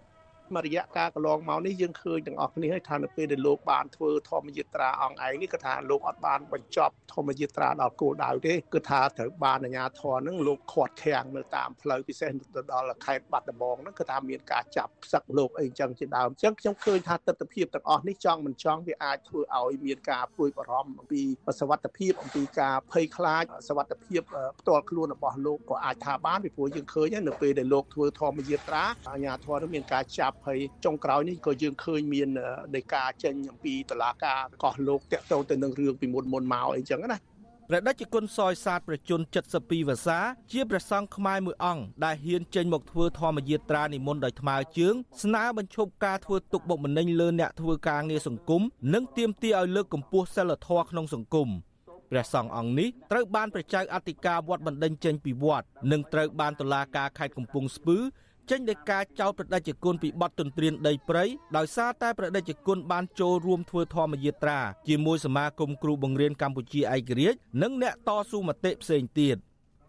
មួយរយៈកាលកន្លងមកនេះយើងឃើញទាំងអស់គ្នាហើយថានៅពេលដែលលោកបានធ្វើធម្មយាត្រាអង្គឯងនេះគឺថាលោកអត់បានបញ្ចប់ធម្មយាត្រាដល់គោលដៅទេគឺថាត្រូវបានអាជ្ញាធរនឹងលោកខាត់ខាំងនៅតាមផ្លូវពិសេសទៅដល់ខេត្តបាត់ដំបងហ្នឹងគឺថាមានការចាប់ផ្សឹកលោកអីចឹងជាដើមអញ្ចឹងខ្ញុំឃើញថាទស្សនវិជ្ជាទាំងអស់នេះចង់មិនចង់វាអាចធ្វើឲ្យមានការព្រួយបារម្ភអំពីសវត្ថភាពអំពីការភ័យខ្លាចសវត្ថភាពផ្ទាល់ខ្លួនរបស់លោកក៏អាចថាបានពីព្រោះយើងឃើញនៅពេលដែលលោកធ្វើធម្មយាត្រាអាជ្ញាធរនឹងមានការចាប់ហើយចុងក្រោយនេះក៏យើងឃើញមានដីកាចេញអំពីតឡាការកោះលោកតាក់ទងទៅនឹងរឿងពីមុនមុនមកអីចឹងណាព្រះដេចគុណសយសាទប្រជជន72វស្សា ជាព្រះសង្ឃខ្មែរមួយអង្គដែលហ៊ានចេញមកធ្វើធម្មយាត្រានិមន្តដោយថ្មើរជើងស្នើបញ្ឈប់ការធ្វើទុកបុកម្នេញលើអ្នកធ្វើការងារសង្គមនិងទាមទារឲ្យលើកកម្ពស់សិលធម៌ក្នុងសង្គមព្រះសង្ឃអង្គនេះត្រូវបានព្រះចៅអធិការវត្តបណ្ដេញចេញពីវត្តនិងត្រូវបានតុលាការខេត្តកំពង់ស្ពឺ ចេញដោយការចោទប្រដេជគុណពីបទទន្ទ្រានដីព្រៃដោយសារតែប្រដេជគុណបានចូលរួមធ្វើធម្មយាត្រាជាមួយសមាគមគ្រូបង្រៀនកម្ពុជាឯករាជ្យនិងអ្នកតស៊ូមតិផ្សេងទៀត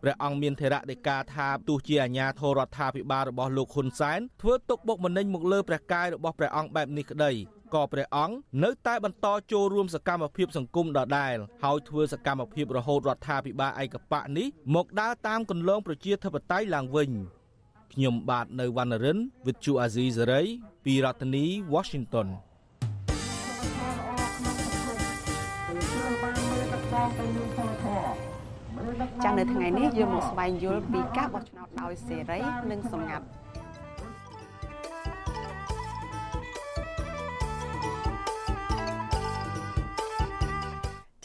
ព្រះអង្គមានថេរដីកាថាទោះជាអាញាធររដ្ឋាភិបាលរបស់លោកហ៊ុនសែនធ្វើទុកបុកម្នេញមកលើព្រះកាយរបស់ព្រះអង្គបែបនេះក្តីក៏ព្រះអង្គនៅតែបន្តចូលរួមសកម្មភាពសង្គមដដែលហើយធ្វើសកម្មភាពរហូតរដ្ឋាភិបាលឯកបកនេះមកដើរតាមគន្លងប្រជាធិបតេយ្យឡើងវិញ។ ខ្ញុំបាទនៅវណ្ណរិន With Chu Azizi Saray ពីរដ្ឋធានី Washington ចាស់នៅថ្ងៃនេះយើងមកស្វែងយល់ពីការបោះឆ្នោតដោយសេរី និងសម្ងាត់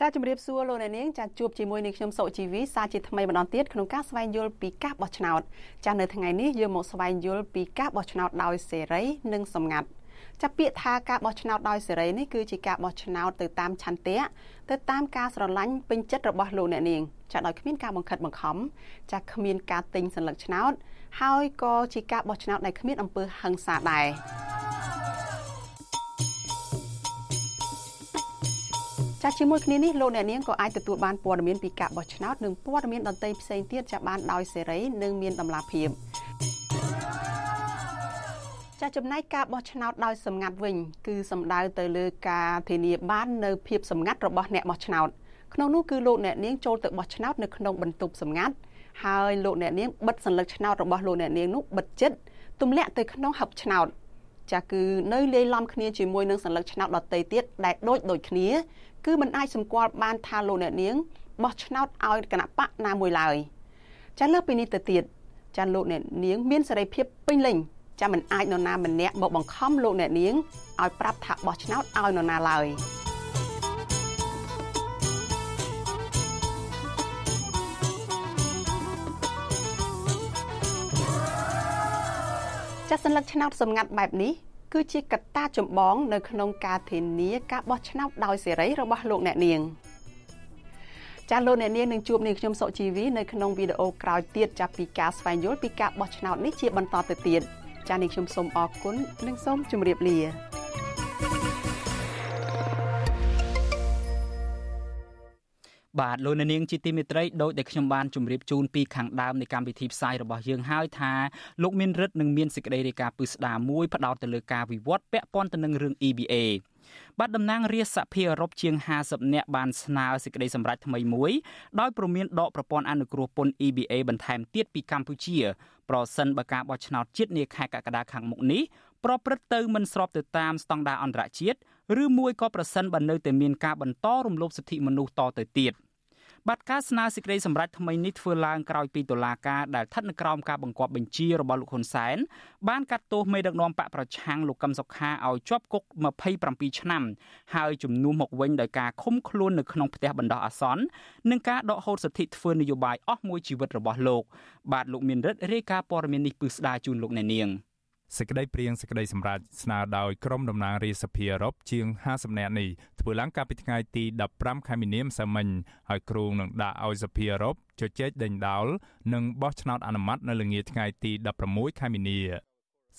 ចាជំរាបសួរលោកអ្នកនាងចាជួបជាមួយនឹងខ្ញុំសុជីវីសាជាថ្មីម្ដងទៀតក្នុងការស្វែងយល់ពីការបោះឆ្នោតចានៅថ្ងៃនេះយើងមកស្វែងយល់ពីការបោះឆ្នោតដោយសេរីនិងសម្ងាត់ចាពាក្យថាការបោះឆ្នោតដោយសេរីនេះគឺជាការបោះឆ្នោតទៅតាមឆន្ទៈទៅតាមការស្រឡាញ់ពេញចិត្តរបស់លោកអ្នកនាងចាដោយគ្មានការបង្ខិតបង្ខំចាគ្មានការទិញសញ្ញាឆ្នោត ហើយក៏ជាការបោះឆ្នោតដែលគ្មានអំពើហិង្សាដែរ ចចាជាមួយគ្នានេះលោកអ្នកនាងក៏អាចទទួលបានព័ត៌មានពីការបោះឆ្នោតនិងព័ត៌មានដទៃផ្សេងទៀតចាប់បានដោយសេរីនិងមានតម្លាភាពចាចំណែកការបោះឆ្នោតដោយសម្ងាត់វិញ គឺសំដៅទៅលើការធានាបាននៅភាពសម្ងាត់របស់អ្នកបោះឆ្នោតក្នុងនោះគឺលោកអ្នកនាងចូលទៅបោះឆ្នោតនៅក្នុងបន្ទប់សម្ងាត់ហើយលោកអ្នកនាងបិទសញ្ញាឆ្នោតរបស់លោកអ្នកនាងនោះបិទចិត្តទម្លាក់ទៅក្នុងហឹបឆ្នោតចាគឺនៅលាយឡំគ្នាជាមួយនឹងសញ្ញាឆ្នោតដតីទៀតដែលដូចដូចគ្នា គឺมันអាចសម្គាល់បានថាលោកអ្នកនាងបោះឆ្នោតឲ្យគណៈបកណាមួយឡើយចាលើពីនេះទៅទៀតចាលោកអ្នកនាង មានសេរីភាពពេញលេញចាមិនអាចនរណាម្នាក់មកបង្ខំលោកអ្នកនាងឲ្យប្រាប់ថាបោះឆ្នោតឲ្យនរណាឡើយចាសសញ្ញាឆ្នោតសម្ងាត់បែបនេះ គឺជាកត្តាចម្បងនៅក្នុងការធានាការបោះឆ្នោតដោយសេរីរបស់លោកអ្នកនាងចាលោកអ្នកនាងនឹងជួបនាងខ្ញុំសុជីវីនៅក្នុងវីដេអូក្រោយទៀតចាប់ពីការស្វែងយល់ពីការបោះឆ្នោតនេះជាបន្តទៅទៀតចានាងខ្ញុំសូមអរគុណនិងសូមជម្រាបលា បាទលោកនាងជាទីមេត្រីដោយដែលខ្ញុំបានជម្រាបជូនពីខាងដើមនៃកម្មវិធីផ្សាយរបស់យើងហើយថាលោកមានរិទ្ធនឹងមានសេចក្តីរាយការណ៍ពឹស្ដារមួយផ្ដោតទៅលើការវិវត្តពាក់ព័ន្ធទៅនឹងរឿង EBA បាទតំណាងរាជសភាអឺរ៉ុបជាង50នាក់បានស្នើសេចក្តីសម្រេចថ្មីមួយដោយព្រមានដកប្រព័ន្ធអនុគ្រោះពន្ធ EBA បន្ថែមទៀតពីកម្ពុជាប្រសិនបើការបោះឆ្នោតជាតិនាខែកក្កដាខាងមុខនេះប្រព្រឹត្តទៅមិនស្របទៅតាមស្តង់ដារអន្តរជាតិឬមួយក៏ប្រសិនបើនៅតែមានការបន្តរំលោភសិទ្ធិមនុស្សតទៅទៀត។ បាទការស្នើសេចក្តីសម្រេចថ្មីនេះធ្វើឡើងក្រោយពីតុលាការដែលស្ថិតនៅក្រោមការបង្គាប់បញ្ជារបស់លោកហ៊ុនសែនបានកាត់ទោសមេដឹកនាំបកប្រឆាំងលោកកឹមសុខាឲ្យជាប់គុក27ឆ្នាំហើយជំនួសមកវិញដោយការឃុំខ្លួននៅក្នុងផ្ទះបណ្ដោះអាសន្ននិងការដកហូតសិទ្ធិធ្វើនយោបាយអស់មួយជីវិតរបស់លោកបាទលោកមានរិទ្ធរាយការណ៍ព័ត៌មាននេះពឹស្ដារជូនលោកអ្នកនាង។ សេចក្តីព្រៀងសេចក្តីសម្រេចស្នើដោយក្រុមតំណាងរាជសភាអឺរ៉ុបជាង50នាក់នេះធ្វើឡើងកាលពីថ្ងៃទី15ខែមីនាម្សិលមិញហើយគ្រោងនឹងដាក់ឲ្យសភាអឺរ៉ុបជជែកដេញដោលនិងបោះឆ្នោតអនុម័តនៅល្ងាចថ្ងៃទី16ខែមីនា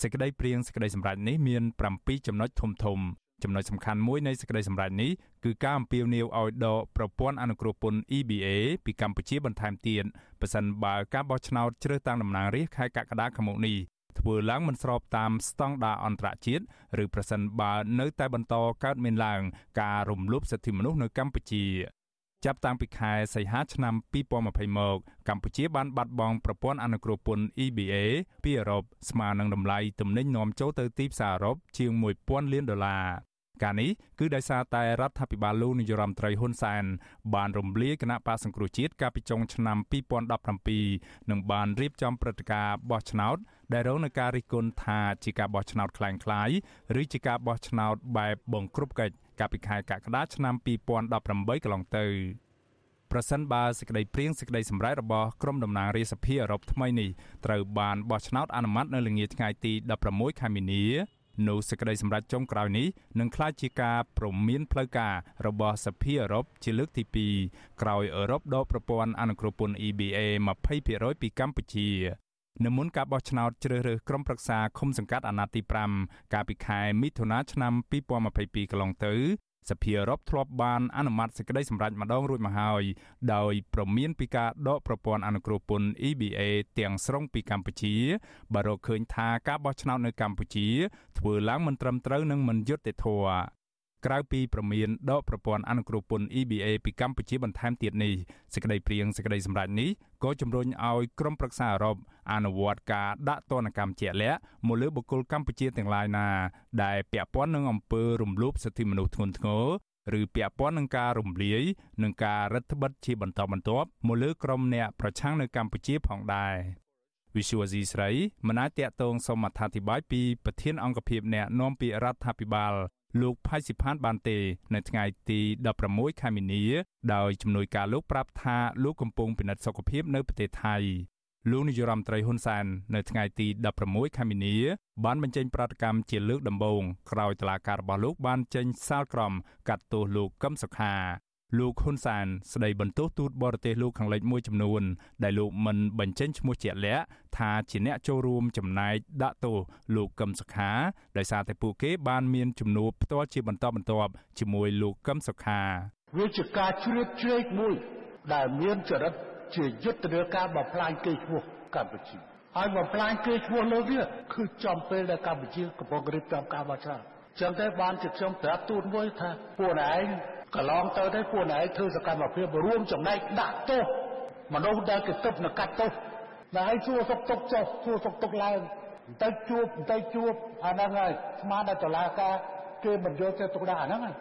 សេចក្តីព្រៀងសេចក្តីសម្រេចនេះមាន7ចំណុចធំធំចំណុចសំខាន់មួយនៃសេចក្តីសម្រេចនេះគឺការអំពាវនាវឲ្យដកប្រព័ន្ធអនុគ្រោះពន្ធ EBA ពីកម្ពុជាបន្ថែមទៀតប៉ះសិនបើការបោះឆ្នោតជ្រើសតាំងតំណាងរាស្ត្រខែកក្កដាខាងមុខនេះ ធ្វើឡើងមិនស្របតាមស្តង់ដារអន្តរជាតិឬប្រសិនបើនៅតែបន្តកើតមានឡើង ការរំលោភសិទ្ធិមនុស្សនៅកម្ពុជាចាប់តាំងពីខែសីហាឆ្នាំ2020មកកម្ពុជាបានបាត់បង់ប្រព័ន្ធអនុគ្រោះពន្ធ EBA ពីអឺរ៉ុបស្មើនឹងតម្លៃទំនិញនាំចូលទៅទីផ្សារអឺរ៉ុបជាង1000លានដុល្លារ ការនេះគឺដោយសារតែរដ្ឋាភិបាលលោកនាយរដ្ឋមន្ត្រីហ៊ុនសែនបានរំលាយគណៈបកសង្គ្រោះជាតិកាលពីចុងឆ្នាំ2017និងបានរៀបចំព្រឹត្តិការណ៍បោះឆ្នោតដែលរងនឹងការរិះគន់ថាជាការបោះឆ្នោតคล้ายៗឬជាការបោះឆ្នោតបែបបង្ក្រប់កិច្ចកាលពីខែកក្កដាឆ្នាំ2018កន្លងទៅប្រសិនបើសេចក្តីព្រៀងសេចក្តីសម្រេចរបស់ក្រុមតំណាងរាជសភាអឺរ៉ុបថ្មីនេះត្រូវបានបោះឆ្នោតអនុម័តនៅល្ងាចថ្ងៃទី16ខែមីនា នោះសេចក្តីសម្រេចចុងក្រោយនេះនឹងក្លាយជាការព្រមានផ្លូវការរបស់សភាអឺរ៉ុបជាលើកទី2ក្រោយអឺរ៉ុបដកប្រព័ន្ធអនុគ្រោះពន្ធ EBA 20%ពីកម្ពុជានៅមុនការបោះឆ្នោតជ្រើសរើសក្រុមប្រឹក្សាឃុំសង្កាត់អាណត្តិទី5កាលពីខែមិថុនាឆ្នាំ2022កន្លងទៅ សភាអឺរ៉ុបធ្លាប់បានអនុម័តសេចក្តីសម្រេចម្ដងរួចមកហើយដោយប្រមានពីការដកប្រព័ន្ធអនុគ្រោះពន្ធ EBA ទាំងស្រុងពីកម្ពុជាបើរកឃើញថាការបោះឆ្នោតនៅកម្ពុជា ធ្វើឡើងមិនត្រឹមត្រូវនិងមិនយុត្តិធម៌ ក្រៅពីប្រមានដកប្រព័ន្ធអនុគ្រោះពន្ធ EBA ពីកម្ពុជាបន្ថែមទៀតនេះសេចក្តីព្រៀងសេចក្តីសម្រេចនេះក៏ជំរុញឲ្យក្រុមប្រឹក្សាអឺរ៉ុបអនុវត្តការដាក់ទណ្ឌកម្មជាក់លាក់មកលើបុគ្គលកម្ពុជាទាំងឡាយណា ដែលពាក់ព័ន្ធនឹងអំពើរំលោភសិទ្ធិមនុស្សធ្ងន់ធ្ងរឬពាក់ព័ន្ធនឹងការរំលាយនិងការរដ្ឋបិទជាបន្តបន្ទាប់មកលើក្រុមអ្នកប្រឆាំងនៅកម្ពុជាផងដែរវិសុវអាស៊ីស្រីមិនអាចតាក់ទងសូមអត្ថាធិប្បាយពីប្រធានអង្គភិបអ្នកនាំពាក្យរដ្ឋាភិបាល លោកផៃស៊ីផានបានទេនៅថ្ងៃទី16ខែមីនា ដោយជំនួយការលោកប្រាប់ថាលោកកំពុងពិនិត្យសុខភាពនៅប្រទេសថៃលោកនាយរដ្ឋមន្ត្រីហ៊ុនសែននៅថ្ងៃទី16ខែមីនាបានបញ្ចេញប្រតិកម្មជាលើកដំបូងក្រោយតឡាការរបស់លោកបានចេញសាលក្រមកាត់ទោសលោកកឹមសុខា លោកហ៊ុនសានស្ដីបន្ទោសទូតបរទេសលោកខាងលិចមួយចំនួន ដែលលោកមិនបញ្ចេញឈ្មោះជាក់លាក់ថាជាអ្នកចូលរួមចំណែកដាក់ទោសលោកកឹមសុខាដោយសារតែពួកគេបានមានជំនួបផ្ទាល់ជាបន្តបន្ទាប់ជាមួយលោកកឹមសុខាវាជាការជ្រៀតជ្រែកមួយ ដែលមានចរិតជាយុទ្ធនាការបំផ្លាញកេរ្តិ៍ឈ្មោះកម្ពុជាហើយបំផ្លាញកេរ្តិ៍ឈ្មោះលើវាគឺចំពេលដែលកម្ពុជាកំពុងរៀបចំការបោះឆ្នោតចឹងទេបានជាខ្ញុំប្រាប់ទូតមួយថាពួកឯង កន្លងទៅទេពួកឯងធ្វើសកម្មភាពរួមចំណែកដាក់ទោសមនុស្សដែលគេទឹកនៅកាត់ទោសតែឯងសួរសុកទុកចុះសួរសុកទុកឡើងបន្តិចជួបបន្តិចជួបអាហ្នឹងហើយស្មានតែតឡាការគេមិនយកទៅទុកដាក់អាហ្នឹងហើយ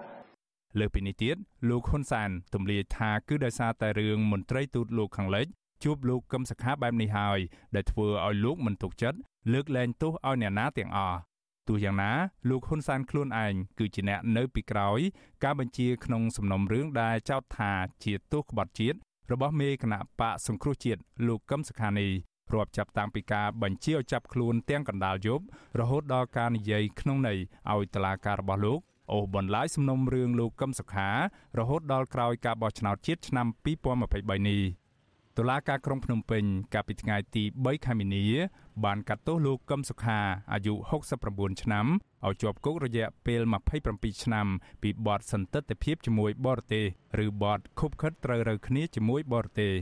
លើពីនេះទៀតលោកហ៊ុនសានទម្លាយថាគឺដោយសារតែរឿងមន្ត្រីទូតលោកខាងលិចជួបលោកកឹមសុខាបែបនេះហើយដែលធ្វើឲ្យលោកមិនទុកចិត្តលើកលែងទោសឲ្យអ្នកណាទាំងអស់ ទោះយ៉ាងណាលោកហ៊ុនសានខ្លួនឯងគឺជាអ្នកនៅពីក្រោយការបញ្ជាក្នុងសំណុំរឿងដែលចោទថាជាទោសក្បត់ជាតិរបស់មេគណៈបកសង្គ្រោះជាតិលោកកឹមសុខានីរាប់ចាប់តាំងពីការបញ្ជាឲ្យចាប់ខ្លួនទាំងកណ្ដាលយប់រហូតដល់ការនិយាយក្នុងន័យឲ្យតឡាការរបស់លោកអូសបន្លាយសំណុំរឿងលោកកឹមសុខារហូតដល់ក្រោយការបោះឆ្នោតជាតិឆ្នាំ2023នេះ តុលាការក្រុងភ្នំពេញកាលពីថ្ងៃទី3ខែមីនា បានកាត់ទោសលោកកឹមសុខាអាយុ69ឆ្នាំឲ្យជាប់គុករយៈពេល27ឆ្នាំ ពីបទសន្តិទ្ធភាពជាមួយបរទេស ឬបទខុបខិតត្រូវរើគ្នាជាមួយបរទេស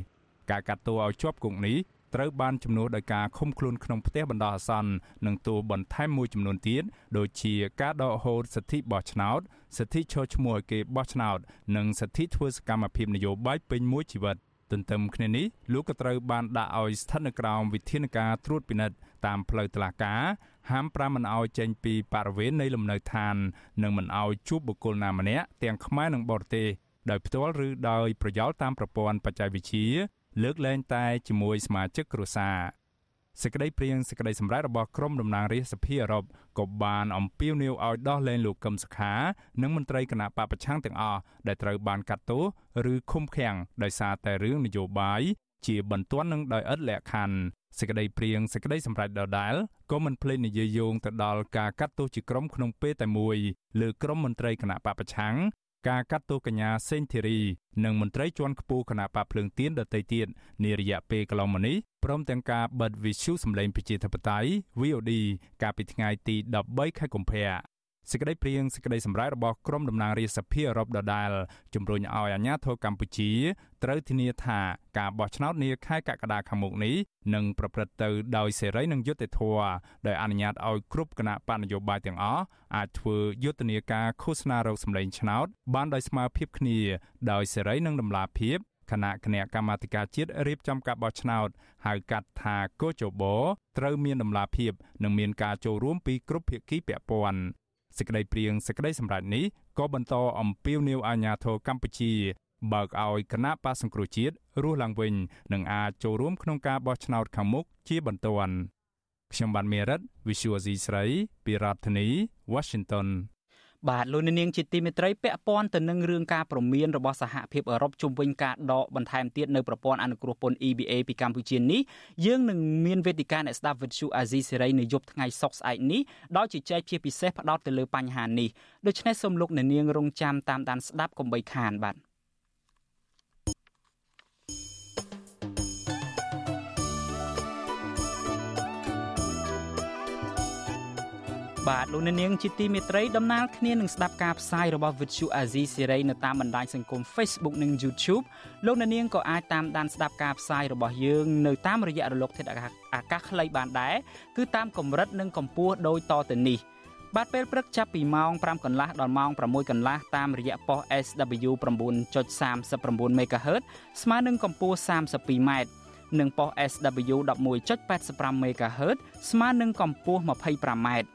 ការកាត់ទោសឲ្យជាប់គុកនេះត្រូវបានជំនួសដោយការឃុំខ្លួនក្នុងផ្ទះបណ្ដោះអាសន្ននិងទោសបន្ថែមមួយចំនួនទៀតដូចជាការដកហូតសិទ្ធិបោះឆ្នោតសិទ្ធិឈរឈ្មោះឲ្យគេបោះឆ្នោត និងសិទ្ធិធ្វើសកម្មភាពនយោបាយពេញមួយជីវិត ទន្ទឹមគ្នានេះលោកក៏ត្រូវបានដាក់ឲ្យស្ថិតនៅក្រោមវិធានការត្រួតពិនិត្យតាមផ្លូវតុលាការហាមប្រាមមិនឲ្យចេញពីបរិវេណនៃលំនៅឋាន និងមិនឲ្យជួបបុគ្គលណាម្នាក់ទាំងខ្មែរនិងបរទេសដោយផ្ទាល់ឬដោយប្រយោលតាមប្រព័ន្ធបច្ចេកវិទ្យាលើកលែងតែជាមួយសមាជិកគ្រួសារ សេចក្តីព្រៀងសេចក្តីសម្រេចរបស់ក្រុមតំណាងរាស្ត្រសភាអឺរ៉ុបក៏បានអំពាវនាវឲ្យដោះលែងលោកកឹមសុខា និងមន្ត្រីគណៈបពប្រឆាំងទាំងអស់ដែលត្រូវបានកាត់ទោសឬឃុំឃាំងដោយសារតែរឿងនយោបាយជាបន្ទាន់នឹងដោយឥតលក្ខខណ្ឌសេចក្តីព្រៀងសេចក្តីសម្រេចដដែលក៏មិនភ្លេចនិយាយយោងទៅដល់ការកាត់ទោសជាក្រុមក្នុងពេលតែមួយលើក្រុមមន្ត្រីគណៈបពប្រឆាំង ការកាត់ទោសកញ្ញាសេងធីរីនិងមន្ត្រីជាន់ខ្ពស់គណៈបកភ្លើងទៀនដទៃទៀតនារយៈពេលកន្លងមកនេះព្រមទាំងការបិទវិទ្យុសម្លេងប្រជាធិបតេយ្យ VOD កាលពីថ្ងៃទី13ខែកុម្ភៈ សេចក្តីព្រៀងសេចក្តីសម្រេចរបស់ក្រុមតំណាងរាស្ត្រសភាអឺរ៉ុបដដែលជំរុញឲ្យអាជ្ញាធរកម្ពុជាត្រូវធានាថាការបោះឆ្នោតនាខែកក្កដាខាងមុខនេះនឹងប្រព្រឹត្តទៅដោយសេរីនិងយុត្តិធម៌ដោយអនុញ្ញាតឲ្យគ្រប់គណៈបកនយោបាយទាំងអស់អាចធ្វើយុទ្ធនាការឃោសនារោគសម្លេងឆ្នោតបានដោយស្មើភាពគ្នាដោយសេរីនិងតម្លាភាពគណៈគណៈកម្មាធិការជាតិរៀបចំការបោះឆ្នោតហៅកាត់ថាកោជបត្រូវមានតម្លាភាពនិងមានការចូលរួមពីគ្រប់ភាគីពាក់ព័ន្ធ សេចក្តីព្រៀងសេចក្តីសម្រេចនេះក៏បន្តអំពាវនាវអាជ្ញាធរកម្ពុជាបើកឲ្យគណៈបកសង្គ្រោះជាតិរស់ឡើងវិញនិងអាចចូលរួមក្នុងការបោះឆ្នោតខាងមុខជាបន្ទាន់ខ្ញុំបានមេរិត Visual C ស្រី ពីរដ្ឋធានី Washington បាទលោកនាងជាទីមេត្រីពាក់ព័ន្ធទៅនឹងរឿងការព្រមានរបស់សហភាពអឺរ៉ុបជុំវិញការដកបន្ថែមទៀតនៅប្រព័ន្ធអនុគ្រោះពន្ធ EBA ពីកម្ពុជានេះយើងនឹងមានវេទិកាអ្នកស្ដាប់វិទ្យុអាស៊ីសេរីនៅយប់ថ្ងៃសុក្រស្អែកនេះដោយជជែកជាពិសេសផ្ដោតទៅលើបញ្ហានេះដូច្នេះសូមលោកនាងរងចាំតាមដានស្ដាប់កុំបីខានបាទ បាទលោកនាងជាទីមេត្រីដំណើរគ្នានឹងស្ដាប់ការផ្សាយរបស់ Vuthu Azizi Serai នៅតាមបណ្ដាញសង្គម Facebook និង YouTube លោកនាងក៏អាចតាមដានស្ដាប់ការផ្សាយរបស់យើងនៅតាមរយៈរលកធាតុអាកាសខ្លីបានដែរគឺតាមកម្រិតនិងកម្ពស់ដូចតទៅនេះបាទពេលព្រឹកចាប់ពីម៉ោង5កន្លះដល់ម៉ោង6កន្លះតាមរយៈប៉ុស SW 9.39 MHz ស្មើនឹងកម្ពស់ 32m និងប៉ុស SW 11.85 MHz ស្មើនឹងកម្ពស់ 25m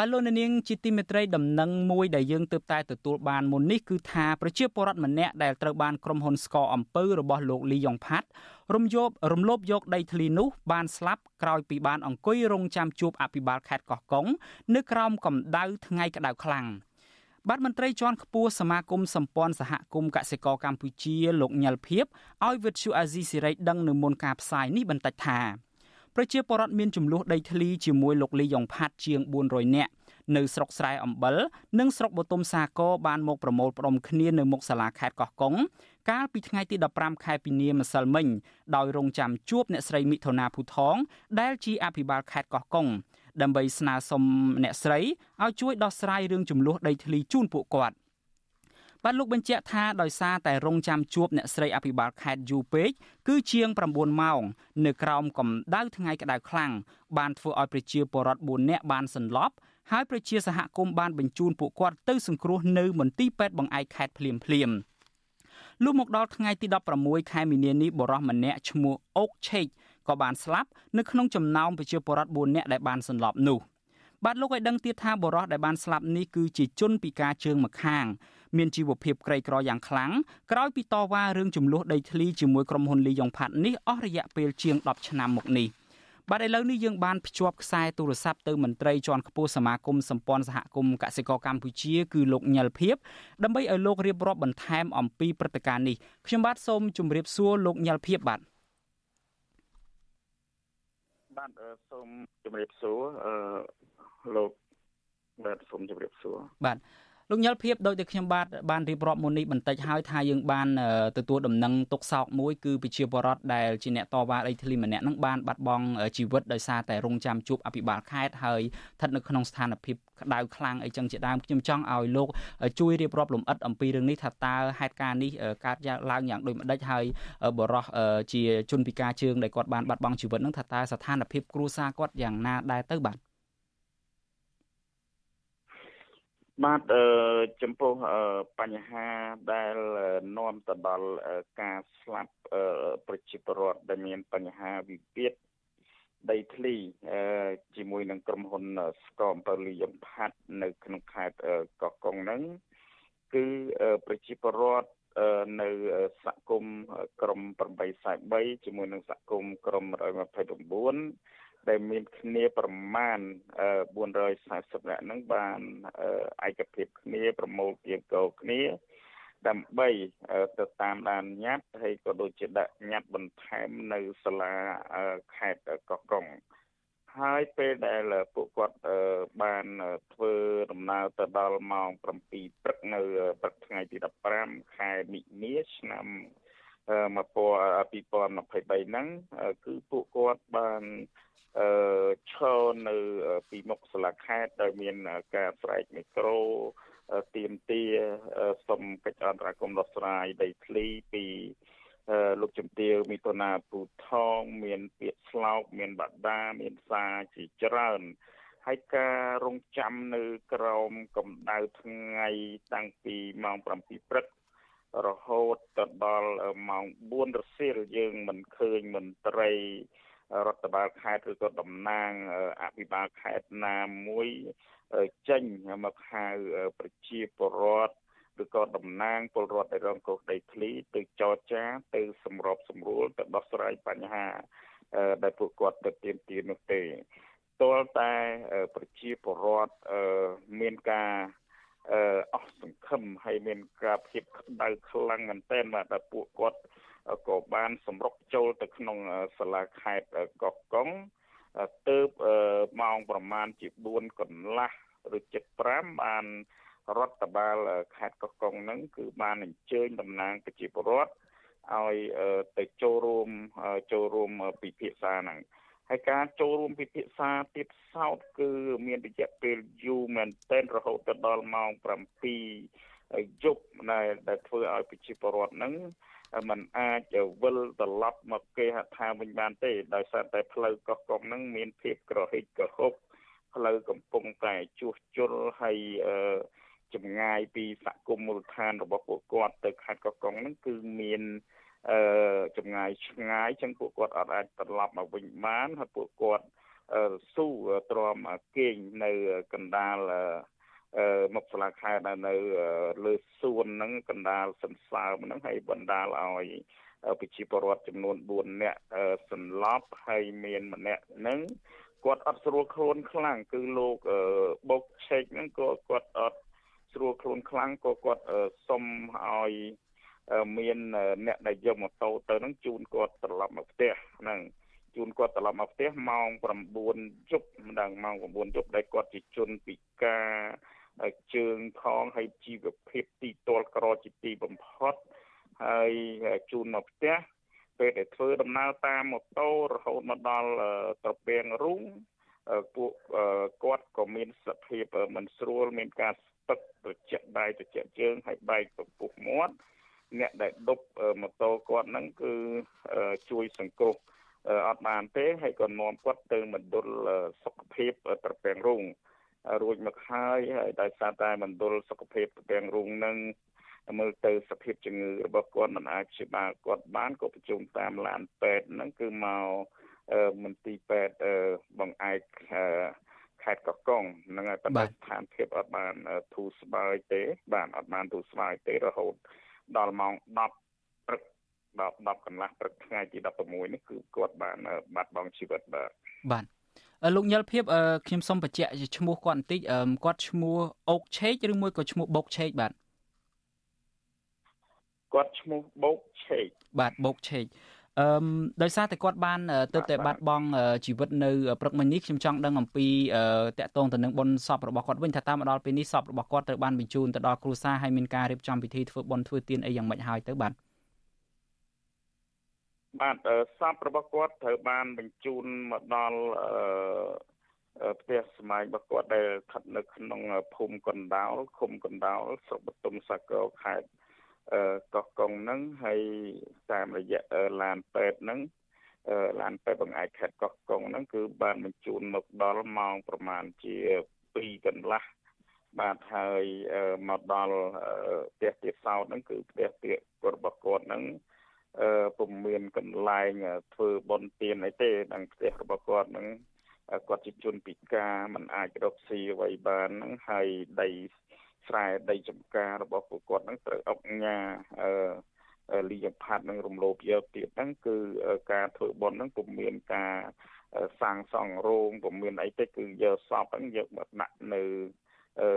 បាទលោកនាងជាទីមេត្រីដំណឹងមួយដែលយើងទើបតែទទួលបានមុននេះគឺថាប្រជាពលរដ្ឋម្នាក់ដែលត្រូវបានក្រុមហ៊ុនស្កអំពើរបស់លោកលីយ៉ុងផាត់រំយោបរំលោភយកដីធ្លីនោះបានស្លាប់ក្រោយពីបានអង្គុយរងចាំជួបអភិបាលខេត្តកោះកុងនៅក្រោមកម្ដៅថ្ងៃក្តៅខ្លាំងបាទមន្ត្រីជាន់ខ្ពស់សមាគមសម្ព័ន្ធសហគមន៍កសិករកម្ពុជាលោកញ៉ាល់ភៀបឲ្យវិទ្យុអាស៊ីសេរីដឹងនៅមុនការផ្សាយនេះបន្តិចថា ប្រជាពលរដ្ឋមានចំនួនដីធ្លីជាមួយលោកលីយ៉ុងផាត់ជាង400នាក់នៅស្រុកស្រែអំបិលនិងស្រុកបូទុមសាគរបានមកប្រមូលផ្ដុំគ្នានៅមុខសាលាខេត្តកោះកុងកាលពីថ្ងៃទី15ខែពីនាម្សិលមិញដោយរងចាំជួបអ្នកស្រីមិថុនាភូថង ដែលជាអភិបាលខេត្តកោះកុងដើម្បីស្នើសុំអ្នកស្រីឲ្យជួយដោះស្រាយរឿងចំនួនដីធ្លីជូនពួកគាត់ បាទលោកបញ្ជាក់ថាដោយសារតែរងចាំជួបអ្នកស្រីអភិបាលខេត្តយូពេកគឺជាង9ម៉ោង នៅក្រោមកម្ដៅថ្ងៃក្តៅខ្លាំងបានធ្វើឲ្យប្រជាពលរដ្ឋ4នាក់បានសន្លប់ហើយប្រជាសហគមន៍បានបញ្ជូនពួកគាត់ទៅសង្គ្រោះនៅមន្ទីរពេទ្យបង្អែកខេត្តភ្លាមភ្លាមលុះមកដល់ថ្ងៃទី16ខែមីនានេះបរិះម្នាក់ឈ្មោះអុកឆេកក៏បានស្លាប់នៅក្នុងចំណោមប្រជាពលរដ្ឋ4នាក់ដែលបានសន្លប់នោះ បាទលោកឲ្យដឹងទៀតថាបរិះដែលបានស្លាប់នេះគឺជាជនពិការជើងម្ខាងមានជីវភាពក្រីក្រយ៉ាងខ្លាំងក្រោយពីតវ៉ារឿងចំនួនដីធ្លីជាមួយក្រុមហ៊ុនលីយ៉ុងផាត់នេះអស់រយៈពេលជាង10ឆ្នាំមកនេះបាទឥឡូវនេះយើងបានភ្ជាប់ខ្សែទូរស័ព្ទទៅមន្ត្រីជាន់ខ្ពស់សមាគមសម្ព័ន្ធសហគមន៍កសិករកម្ពុជាគឺលោកញិលភៀបដើម្បីឲ្យលោករៀបរាប់បន្ថែមអំពីព្រឹត្តិការណ៍នេះខ្ញុំបាទសូមជម្រាបសួរលោកញិលភៀបបាទបាទសូមជម្រាបសួរអឺ លោកបាទសូមជម្រាបសួរបាទលោកញិលភៀបដោយតែខ្ញុំបាទបានរៀបរាប់មុននេះបន្តិចហើយថាយើងបានទទួលដំណឹងទុកសោកមួយគឺប្រជាពលរដ្ឋដែលជាអ្នកតវ៉ាដីធ្លីម្នាក់នឹងបានបាត់បង់ជីវិតដោយសារតែរងចាំជួបអភិបាលខេត្តហើយស្ថិតនៅក្នុងស្ថានភាពក្តៅខ្លាំងអីចឹងជាដើមខ្ញុំចង់ឲ្យលោកជួយរៀបរាប់លម្អិតអំពីរឿងនេះថាតើហេតុការណ៍នេះកើតឡើងយ៉ាងដូចម្ដេចហើយបរោះជាជនពិការជើងដែលគាត់បានបាត់បង់ជីវិតនឹងថាតើស្ថានភាពគ្រួសារគាត់យ៉ាងណាដែរទៅបាទ បាទអឺចំពោះបញ្ហាដែលនាំទៅដល់ការស្លាប់ប្រជាពលរដ្ឋដែលមានបញ្ហាវិវាទដីធ្លីជាមួយនឹងក្រុមហ៊ុនស្គមប៉ូលីយ៉ុងផាត់នៅក្នុងខេត្តកោះកុងហ្នឹងគឺប្រជាពលរដ្ឋនៅសហគមន៍ក្រម843ជាមួយនឹងសហគមន៍ក្រម129 ដែលមានគ្នាប្រមាណ440នាក់ហ្នឹងបានឯកភាពគ្នាប្រមូលគៀងកោគ្នាដើម្បីទៅតាមដានញត្តិហើយក៏ដូចជាដាក់ញត្តិបន្ថែមនៅសាលាខេត្តកោះកុងហើយពេលដែលពួកគាត់បានធ្វើដំណើរទៅដល់ម៉ោង7ព្រឹកនៅព្រឹកថ្ងៃទី15ខែមិនិនាឆ្នាំ2023ហ្នឹងគឺពួកគាត់បាន អឺឈរនៅពីមុខសាលាខេត្តដែលមានការស្រែកមីក្រូទៀមទាសុំកិច្ចអន្តរាគមន៍ដោះស្រាយដីធ្លីពីលោកជំទាវមីតូណាពូថង មានពាក្យស្លោកមានបដាមានសារជាច្រើនហើយការរងចាំនៅក្រោមកម្ដៅថ្ងៃតាំងពីម៉ោង7ព្រឹករហូតទៅដល់ម៉ោង4រសៀលយើងមិនឃើញមន្ត្រី រដ្ឋបាលខេត្តឬក៏តំណាងអភិបាលខេត្តណាមួយចេញមកហៅប្រជាពលរដ្ឋឬក៏តំណាងពលរដ្ឋដែលរងគ្រោះដីធ្លីទៅចរចាទៅសម្របសម្រួលទៅដោះស្រាយបញ្ហាដែលពួកគាត់ទៅទាមទារនោះទេតលតែប្រជាពលរដ្ឋមានការអស់សង្ឃឹមហើយមានការភាពក្តៅខ្លាំងមែនទែនបាទពួកគាត់ ក៏បានសម្រុកចូលទៅក្នុងសាលាខេត្តកោះកុងទៅម៉ោងប្រមាណជា4កន្លះឬ7:05បានរដ្ឋបាលខេត្តកោះកុងហ្នឹងគឺបានអញ្ជើញតំណាងប្រជាពលរដ្ឋឲ្យទៅចូលរួមចូលរួមពិភាក្សាហ្នឹងហើយការចូលរួមពិភាក្សាទៀតសោតគឺមានរយៈពេលយូរមែនទែនរហូតដល់ម៉ោង7យប់ដែលធ្វើឲ្យប្រជាពលរដ្ឋហ្នឹង มันអាចវិលត្រឡប់មកគេហដ្ឋានវិញបានទេ ដោយសារតែផ្លូវកោះកុងហ្នឹងមានភាពក្រហិចក្រហុកផ្លូវកំពុងតែជួសជុលហើយចម្ងាយពីសហគមន៍មូលដ្ឋានរបស់ពួកគាត់ទៅខេត្តកោះកុងហ្នឹងគឺមានអឺចម្ងាយឆ្ងាយចឹងពួកគាត់អត់អាចត្រឡប់មកវិញបានហើយពួកគាត់ស៊ូទ្រាំគេងនៅកណ្ដាល មុខសាលាខេត្តនៅលើសួនហ្នឹងកណ្ដាលសន្សើមហ្នឹងហើយបណ្ដាលឲ្យប្រជាពលរដ្ឋចំនួន4នាក់សន្លប់ហើយមានម្នាក់ហ្នឹងគាត់អត់ស្រួលខ្លួនខ្លាំងគឺលោកបុកឆេកហ្នឹងក៏គាត់អត់ស្រួលខ្លួនខ្លាំងក៏គាត់សុំឲ្យមានអ្នកដែលយកម៉ូតូទៅហ្នឹងជូនគាត់ត្រឡប់មកផ្ទះហ្នឹងជូនគាត់ត្រឡប់មកផ្ទះម៉ោង9យប់មិនដឹងម៉ោង9យប់ដែលគាត់ជាជនពិការ ជើងខងហើយជីវភាពទីទាល់ក្រជាទីបំផុតហើយជូនមកផ្ទះពេលដែលធ្វើដំណើរតាមម៉ូតូរហូតមកដល់ត្រពាំងរូងពួកគាត់ក៏មានសភាពមិនស្រួលមានការស្ទឹកត្រជាក់ដៃត្រជាក់ជើងហើយបែកពពុះមាត់អ្នកដែលដប់ម៉ូតូគាត់ហ្នឹងគឺជួយសង្គ្រោះអត់បានទេហើយក៏នាំគាត់ទៅមណ្ឌលសុខភាពត្រពាំងរូង រួចមកហើយហើយដោយសារតែមណ្ឌលសុខភាពត្រពាំងរូងនឹងមើលទៅសភាពជំងឺរបស់គាត់មិនអាចព្យាបាលគាត់បានក៏ប្រជុំតាមឡានពេទ្យហ្នឹងគឺមកមន្ទីរពេទ្យបងឯកខេត្តកកុងហ្នឹងហើយប៉ុន្តែស្ថានភាពអត់បានធូរស្បើយទេ បានអត់បានធូរស្បើយទេរហូតដល់ម៉ោង10ព្រឹកដល់10កន្លះព្រឹកថ្ងៃទី16នេះគឺគាត់បានបាត់បង់ជីវិតបាទបាទ លោកញិលភៀបខ្ញុំសូមបញ្ជាក់ឈ្មោះគាត់បន្តិចគាត់ឈ្មោះអូកឆេកឬមួយក៏ឈ្មោះបូកឆេកបាទគាត់ឈ្មោះបូកឆេកបាទបូកឆេកអឺដោយសារតែគាត់បានទៅតែបាត់បង់ជីវិតនៅព្រឹកមិញនេះខ្ញុំចង់ដឹងអំពីតកតងទៅនឹងបុណ្យសពរបស់គាត់វិញថាតាមមកដល់ពេលនេះសពរបស់គាត់ត្រូវបានបញ្ជូនទៅដល់គ្រួសារហើយមានការរៀបចំពិធីធ្វើបុណ្យធ្វើទានអីយ៉ាងម៉េចហើយទៅបាទ បាទសពរបស់គាត់ត្រូវបានបញ្ជូនមកដល់អឺផ្ទះស្មាយរបស់គាត់ដែលស្ថិតនៅក្នុងភូមិកណ្ដោលឃុំកណ្ដោលស្រុកបទុមសាគរខេត្តកោះកុងហ្នឹងហើយតាមរយៈឡានពេទ្យហ្នឹងឡានពេទ្យបង្អែកខេត្តកោះកុងហ្នឹងគឺបានបញ្ជូនមកដល់ម៉ោងប្រមាណជា2កន្លះបាទហើយមកដល់ផ្ទះទៀតសោតហ្នឹងគឺផ្ទះទៀតរបស់គាត់ហ្នឹងអឺ ពុំមានកន្លែងធ្វើបន់ទៀនអីទេដល់ផ្ទះរបស់គាត់ហ្នឹងគាត់ជាជនពិការមិនអាចរកស៊ីអ្វីបានហ្នឹងហើយដីស្រែដីចំការរបស់ពួកគាត់ហ្នឹងត្រូវអុកញ៉ាអឺលីយផាត់នឹងរំលោភយកទៀតហ្នឹងគឺការធ្វើបន់ហ្នឹងពុំមានការសាងសង់រោងពុំមានអីទេគឺយកសពហ្នឹងយកមកដាក់នៅអឺ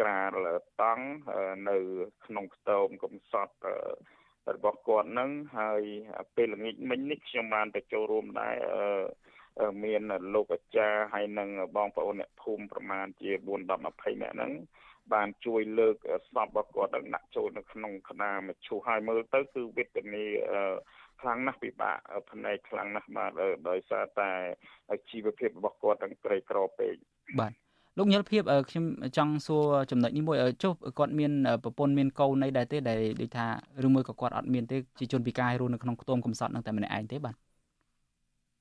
ក្រាលតង់នៅក្នុងខ្ទមកំសត់ របស់គាត់ហ្នឹងហើយពេលល្ងាចមិញនេះខ្ញុំបានទៅចូលរួមដែរអឺមានលោកអាចារ្យហើយនិងបងប្អូនអ្នកភូមិប្រមាណជា4 10 20នាក់ហ្នឹងបានជួយលើកសពរបស់គាត់ដាក់ចូលនៅក្នុងគណៈមជ្ឈុហើយមើលទៅគឺវេទនាខ្លាំងណាស់ពិបាកផ្នែកខ្លាំងណាស់បាទដោយសារតែជីវភាពរបស់គាត់ទាំងក្រីក្រពេកបាទ លោកញិលភាពខ្ញុំចង់សួរចំណុចនេះមួយចុះគាត់មានប្រពន្ធមានកូនអីដែរទេដែលដូចថាឬមួយក៏គាត់អត់មានទេជាជនពិការរស់នៅក្នុងខ្ទមកំសត់នឹងតែម្នាក់ឯងទេបាទ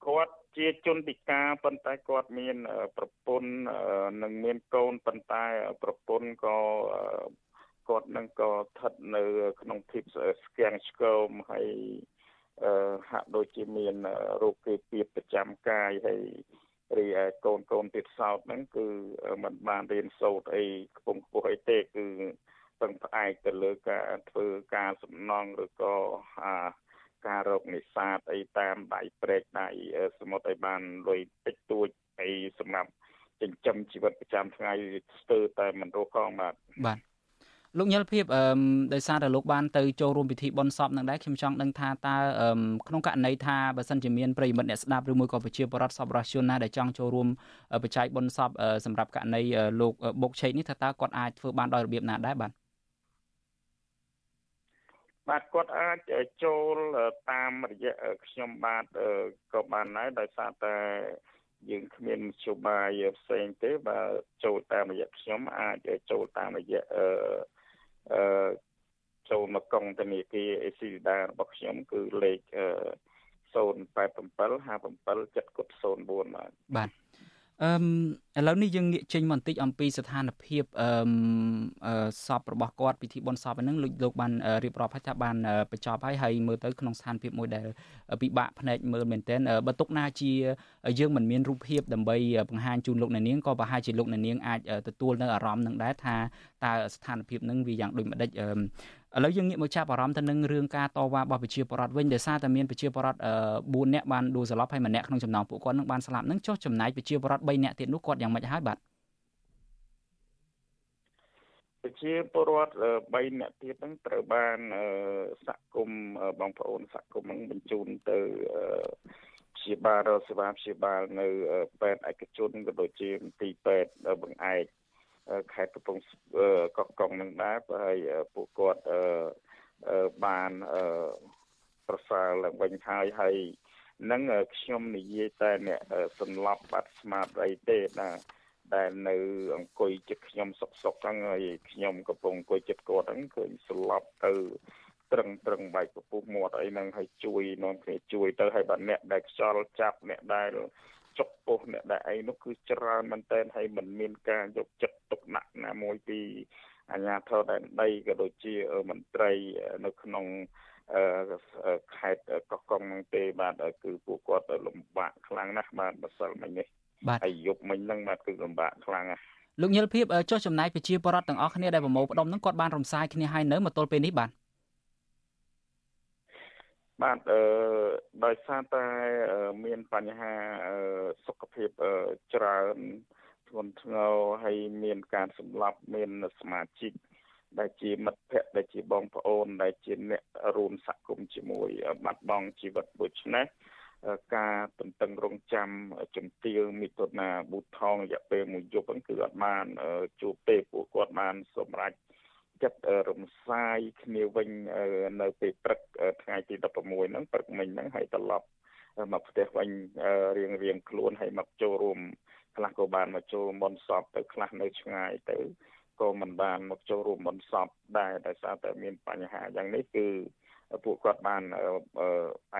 គាត់ជាជនពិការប៉ុន្តែគាត់មានប្រពន្ធនិងមានកូនប៉ុន្តែប្រពន្ធក៏គាត់នឹងក៏ស្ថិតនៅ ក្នុងភាពស្គាំងឆ្កោមហើយហាក់ដូចជាមានរោគគេពៀបប្រចាំកាយហើយ រីឯកូនកូនទៀតសោតហ្នឹងគឺมันបានរៀនសូត្រអីខ្ពង់ខ្ពស់អីទេគឺពឹងផ្អែកទៅលើការធ្វើការសំណងឬក៏អាការរកនេសាទអីតាមដៃព្រែកដៃសមុទ្រឲ្យបានលុយតិចតួចអីសម្រាប់ចិញ្ចឹមជីវិតប្រចាំថ្ងៃស្ទើរតែមិនរស់ផងបាទបាទ លោកញិលភាពអឺដោយសារតែលោកបានទៅចូលរួមពិធីបុណ្យសពនឹងដែរខ្ញុំចង់ដឹងថាតើក្នុងករណីថាបើសិនជាមានប្រិយមិត្តអ្នកស្ដាប់ឬមួយក៏ប្រជាពលរដ្ឋសពរដ្ឋជនណាដែលចង់ចូលរួមបច្ច័យបុណ្យសពសម្រាប់ករណីលោកបុកឆេកនេះថាតើគាត់អាចធ្វើបានដោយរបៀបណាដែរបាទបាទគាត់អាចចូលតាមរយៈខ្ញុំបាទក៏បានដែរដោយសារតែយើងគ្មានមធ្យោបាយផ្សេងទេបើចូលតាមរយៈខ្ញុំអាចចូលតាមរយៈ អឺអឺចូលមកកុងធនាគារអេស៊ីដារបស់ខ្ញុំគឺលេខ087 57 704បាទបាទអឺ ឥឡូវនេះយើងងាកចេញមកបន្តិចអំពីស្ថានភាពអឺសពរបស់គាត់ពិធីបុណ្យសពហ្នឹងលោកលោកបានរៀបរាប់ឲ្យថាបានបញ្ចប់ហើយហើយមើលទៅក្នុងស្ថានភាពមួយដែលពិបាកភ្នែកមើលមែនទែនបើទុកណាជាយើងមិនមានរូបភាពដើម្បីបង្ហាញជូនលោកអ្នកនាងក៏ប្រហែលជាលោកអ្នកនាងអាចទទួលនៅអារម្មណ៍នឹងដែរថាតើស្ថានភាពហ្នឹងវាយ៉ាងដូចម្ដេចឥឡូវយើងងាកមកចាប់អារម្មណ៍ទៅនឹងរឿងការតវ៉ារបស់ប្រជាពលរដ្ឋវិញដោយសារតែមានប្រជាពលរដ្ឋ4នាក់បានដួលសន្លប់ហើយម្នាក់ក្នុងចំណោមពួកគាត់នឹងបានស្លាប់នឹងចុះចំណែកប្រជាពលរដ្ឋ3នាក់ទៀតនោះគាត់យ៉ាងម៉េចហើយបាទប្រជាពលរដ្ឋ3នាក់ទៀតហ្នឹងត្រូវបានសហគមន៍បងប្អូនសហគមន៍ហ្នឹងបញ្ជូនទៅព្ព្យាបាលរកសេវាព្យាបាលនៅពេទ្យឯកជនក៏ដូចជាមន្ទីរពេទ្យបង្អែកខេត្តកំពង់កោះកុងនឹងដែរហើយពួកគាត់បានប្រសើរឡើងវិញហើយហើយ នឹងខ្ញុំនិយាយតែអ្នកសន្លប់បាត់ស្មារតីទេណាដែលនៅអង្គុយចិត្តខ្ញុំសុកសុកហ្នឹងហើយខ្ញុំកំពុងអង្គុយចិត្តគាត់ហ្នឹងឃើញស្លាប់ទៅត្រឹងត្រឹងបែកពពុះមាត់អីហ្នឹងហើយជួយនាំគ្នាជួយទៅហើយបាទអ្នកដែលខ្យល់ចាប់អ្នកដែលចុកពោះអ្នកដែលអីនោះគឺច្រើនមែនតើហើយមិនមានការយកចិត្តទុកដាក់ណាមួយពីអាជ្ញាធរដែនដីក៏ដូចជាមន្ត្រីនៅក្នុង ខេត្តកោះកុងហ្នឹងទេបាទគឺពួកគាត់លំបាកខ្លាំងណាស់បាទម្សិលមិញនេះបាទហើយយប់មិញហ្នឹងបាទគឺលំបាកខ្លាំងណាស់លោកញិលភៀបចុះចំណាយប្រជាពលរដ្ឋទាំងអស់គ្នាដែលប្រមូលផ្ដុំហ្នឹងគាត់បានរំសាយគ្នាហើយនៅមកទល់ពេលនេះបាទបាទអឺដោយសារតែមានបញ្ហាសុខភាពច្រើនធ្ងន់ធ្ងរហើយមានការសម្លាប់មានសមាជិក ដែលជាមិត្តភ័ក្តិដែលជាបងប្អូនដែលជាអ្នករួមសហគមន៍ជាមួយបាត់បង់ជីវិតដូច្នេះការទន្ទឹងរង់ចាំជំទាវមិថុនាប៊ូថងរយៈពេលមួយយប់ហ្នឹងគឺអត់បានជួបទេពួកគាត់បានសម្រេចចិត្តរំសាយគ្នាវិញនៅពេលព្រឹកថ្ងៃទី16ហ្នឹងព្រឹកមិញហ្នឹងហើយត្រឡប់មកផ្ទះវិញរៀងរៀងខ្លួនហើយមកចូលរួមខ្លះក៏បានមកចូលមុនសពទៅខ្លះនៅឆ្ងាយទៅ ក៏មិនបានមកចូលរួមមុនសពដែរដោយសារតែមានបញ្ហាយ៉ាងនេះគឺពួកគាត់បាន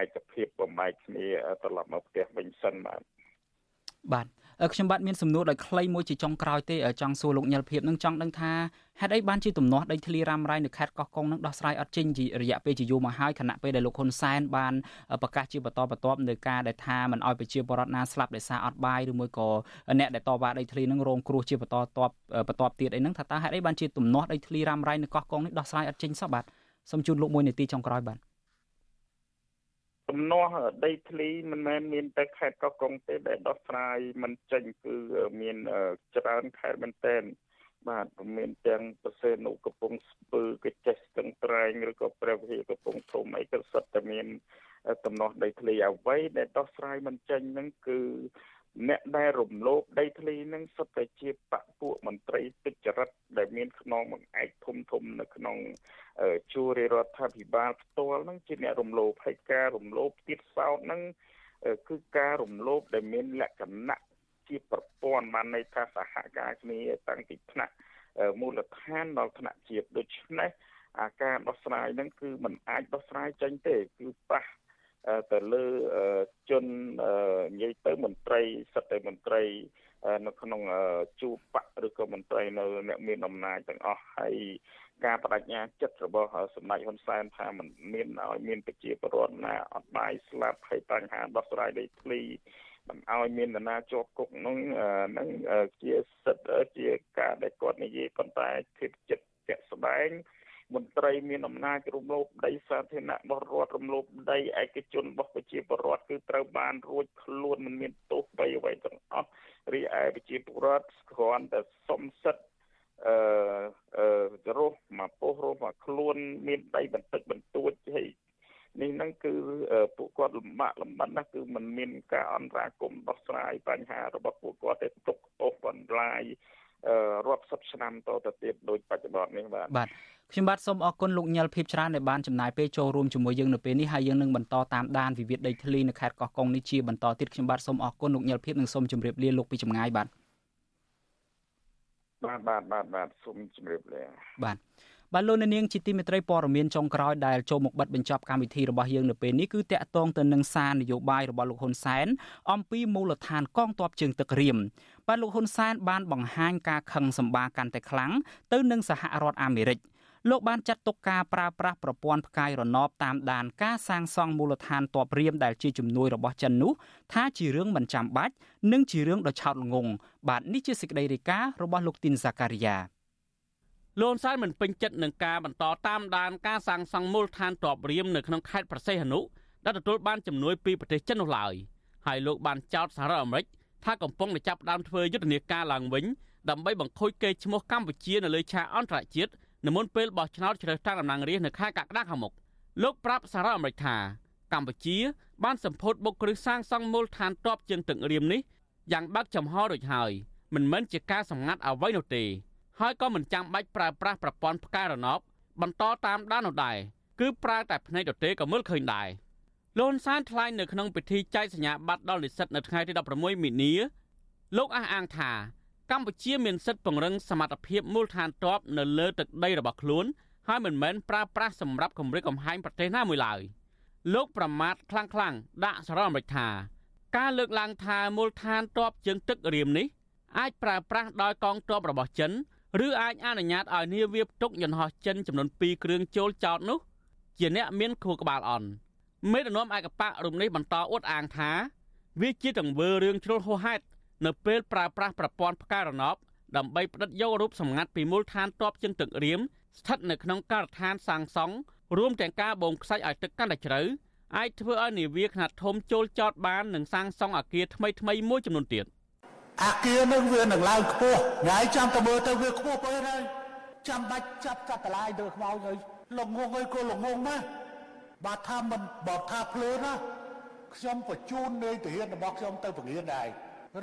ឯកភាពបំបែកគ្នាត្រឡប់មកផ្ទះវិញសិនបាទបាទ ខ្ញុំបាទមានសំណួរដោយខ្លីមួយជាចុងក្រោយទេចង់សួរលោកញិលភៀបនឹងចង់ដឹងថាហេតុអីបានជាទំនាស់ដីធ្លីរ៉ាំរ៉ៃនៅខេត្តកោះកុងនឹងដោះស្រាយអត់ចេញរយៈពេលជាយូរមកហើយខណៈពេលដែលលោកហ៊ុនសែនបានប្រកាសជាបន្តបន្ទាប់នៅការដែលថាមិនអោយប្រជាពលរដ្ឋណាស្លាប់ដោយសារអត់បាយឬមួយក៏អ្នកដែលតវ៉ាដីធ្លីនឹងរងគ្រោះជាបន្តតបបន្ទាប់ទៀតអីហ្នឹងថាតើហេតុអីបានជាទំនាស់ដីធ្លីរ៉ាំរ៉ៃនៅកោះកុងនេះដោះស្រាយអត់ចេញសោះបាទសូមជូនលោកមួយនាទីចុងក្រោយបាទ ទំនាស់ដីធ្លីមិនមែនមានតែខេត្តកោះកុងទេដែលដោះស្រាយមិនចេញគឺមានច្រើនខេត្តមែនទែនបាទមានទាំងប្រសេនុកំពង់ស្ពឺកចេះស្ទឹងត្រែងឬក៏ព្រះវិហារកំពង់ធំអីក៏សុទ្ធតែមានទំនាស់ដីធ្លីអ្វីដែលដោះស្រាយមិនចេញហ្នឹងគឺ អ្នកដែលរំលោភដីធ្លីនឹងសុទ្ធតែជាបពពួកមន្ត្រីទុច្ចរិតដែលមានខ្នងបង្អែកធំធំនៅក្នុងជួររដ្ឋាភិបាលផ្ទាល់នឹងជាអ្នករំលោភហើយការរំលោភទៀតសោតនឹងគឺការរំលោភដែលមានលក្ខណៈជាប្រព័ន្ធបានន័យថាសហការគ្នាតាំងពីថ្នាក់មូលដ្ឋានដល់ថ្នាក់ជាតិដូច្នេះអាការដោះស្រាយហ្នឹងគឺมันអាចដោះស្រាយចេញទេគឺប៉ះ ទៅលើជននិយាយទៅមន្ត្រីសិទ្ធិមន្ត្រីនៅក្នុងជួបៈឬក៏មន្ត្រីនៅអ្នកមានអំណាចទាំងអស់ហើយការបដិញ្ញាចិត្តរបស់សម្ដេចហ៊ុនសែនថាมันមានឲ្យមានប្រជាពលរដ្ឋណាអត់បាយស្លាប់ហើយបញ្ហាដោះស្រាយដីធ្លីមិនឲ្យមាននរណាជាប់គុកនោះនឹងជាសិទ្ធិជាការដែលគាត់និយាយប៉ុន្តែធិបចិត្តជាក់ស្ដែង មន្ត្រីមានអំណាចរំលោភដីសាធារណៈរបស់រដ្ឋរំលោភដីឯកជនរបស់ប្រជាពលរដ្ឋគឺត្រូវបានរួចខ្លួនមិនមានទោសបីអ្វីទាំងអស់រីឯប្រជាពលរដ្ឋគ្រាន់តែសុំសិទ្ធអឺអឺរស់មកពោះរស់មកខ្លួន មានដីបន្តិចបន្តួចហើយនេះហ្នឹងគឺពួកគាត់លំបាកលំបិនណាស់គឺมันមានការអន្តរាគមដោះស្រាយបញ្ហារបស់ពួកគាត់ទេទុកអូសបន្លាយ រាប់សិបឆ្នាំតទៅទៀតដូចបច្ចុប្បន្ននេះបាទបាទខ្ញុំបាទសូមអរគុណលោកញិលភីបច្រើនដែលបានចំណាយពេលចូលរួមជាមួយយើងនៅពេលនេះហើយយើងនឹងបន្តតាមដានវិវាទដីធ្លីនៅខេត្តកោះកុងនេះជាបន្តទៀតខ្ញុំបាទសូមអរគុណលោកញិលភីបនិងសូមជម្រាបលាលោកពីចម្ងាយបាទបាទបាទបាទបាទសូមជម្រាបលាបាទ បាទលោកនាងជាទីមេត្រីព័ត៌មានចុងក្រោយដែលចូលមកបិទបញ្ចប់កម្មវិធីរបស់យើងនៅពេលនេះគឺតាក់ទងទៅនឹងសារនយោបាយរបស់លោកហ៊ុនសែនអំពីមូលដ្ឋានកងទ័ពជើងទឹករៀមបាទលោកហ៊ុនសែនបានបង្ហាញការខឹងសម្បាកាន់តែខ្លាំងទៅនឹងសហរដ្ឋអាមេរិក។លោកបានចាត់ទុកការប្រើប្រាស់ប្រព័ន្ធផ្កាយរណបតាមដានការសាងសង់មូលដ្ឋានទ័ពរៀមដែលជាជំនួយរបស់ចិននោះថាជារឿងមិនចាំបាច់និងជារឿងដ៏ឆោតល្ងង់បាទនេះជាសេចក្តីរាយការណ៍របស់លោកទីនសាការីយ៉ា លោកសែនមិនពេញចិត្តនឹងការបន្តតាមដានការសាងសង់មូលដ្ឋានទ័ពរៀមនៅក្នុងខេត្តប្រសេះហនុដែលទទួលបានជំនួយពីប្រទេសចិននោះឡើយហើយលោកបានចោទសហរដ្ឋអាមេរិកថាកំពុងតែចាប់ផ្ដើមធ្វើយុទ្ធនាការឡើងវិញដើម្បីបង្ខូចកេរ្តិ៍ឈ្មោះកម្ពុជានៅលើឆាកអន្តរជាតិនៅមុនពេលបោះឆ្នោតជ្រើសតាំងតំណាងរាស្ត្រនៅខែកក្កដាខាងមុខលោកប្រាប់សារ៉ាអាមេរិកថាកម្ពុជាបានសម្ពោធបុកគ្រឹះសាងសង់មូលដ្ឋានទ័ពជើងទឹករៀមនេះយ៉ាងបើកចំហរួចហើយមិនមែនជាការសម្ងាត់អ្វីនោះទេ ហើយក៏មិនចាំបាច់ប្រើប្រាស់ប្រព័ន្ធផ្កាយរណបបន្តតាមដាននោះដែរគឺប្រើតែភ្នែកទទេក៏មើលឃើញដែរលន់សានថ្លែងនៅក្នុងពិធីចែកសញ្ញាបត្រដល់និស្សិតនៅថ្ងៃទី16មីនាលោកអះអាងថាកម្ពុជាមានសិទ្ធិពង្រឹងសមត្ថភាពមូលដ្ឋានទ័ពនៅលើទឹកដីរបស់ខ្លួនហើយមិនមែនប្រើប្រាស់សម្រាប់គម្រិតកំហែងប្រទេសណាមួយឡើយលោកប្រមាថខ្លាំងៗដាក់សារអាមេរិកថាការលើកឡើងថាមូលដ្ឋានទ័ពជើងទឹករៀមនេះអាចប្រើប្រាស់ដោយកងទ័ពរបស់ចិន ឬអាចអនុញ្ញាតឲ្យនាវាផ្ទុកយន្តហោះចិនចំនួន2គ្រឿងចូលចោតនោះ ជាអ្នកមានខួរក្បាលអន់មេដឹកនាំឯកបៈរំនេះបន្តអួតអាងថាវាជាទង្វើរឿងជ្រុលហួសហេតុនៅពេលប្រើប្រាស់ប្រព័ន្ធផ្កាយរណបដើម្បីផ្ដិតយករូបសម្ងាត់ពីមូលដ្ឋានទ័ពជើងទឹករៀមស្ថិតនៅក្នុងការដ្ឋានសាងសង់រួមទាំងការបូមខ្សាច់ឲ្យទឹកកាន់តែជ្រៅអាចធ្វើឲ្យនាវាខ្នាតធំចូលចតបាននិងសាងសង់អគារថ្មីថ្មីមួយចំនួនទៀត អគារនឹងវានឹងឡើងខ្ពស់ថ្ងៃចាំតែមើលទៅវាខ្ពស់ពេកហើយចាំបាច់ចាប់កាត់តឡាយទៅខ្មោចហើយលងងហើយក៏លងងមកបាទថាមិនបកថាភ្លើណាខ្ញុំបញ្ជូននៃទាហានរបស់ខ្ញុំទៅពង្រៀនដែរ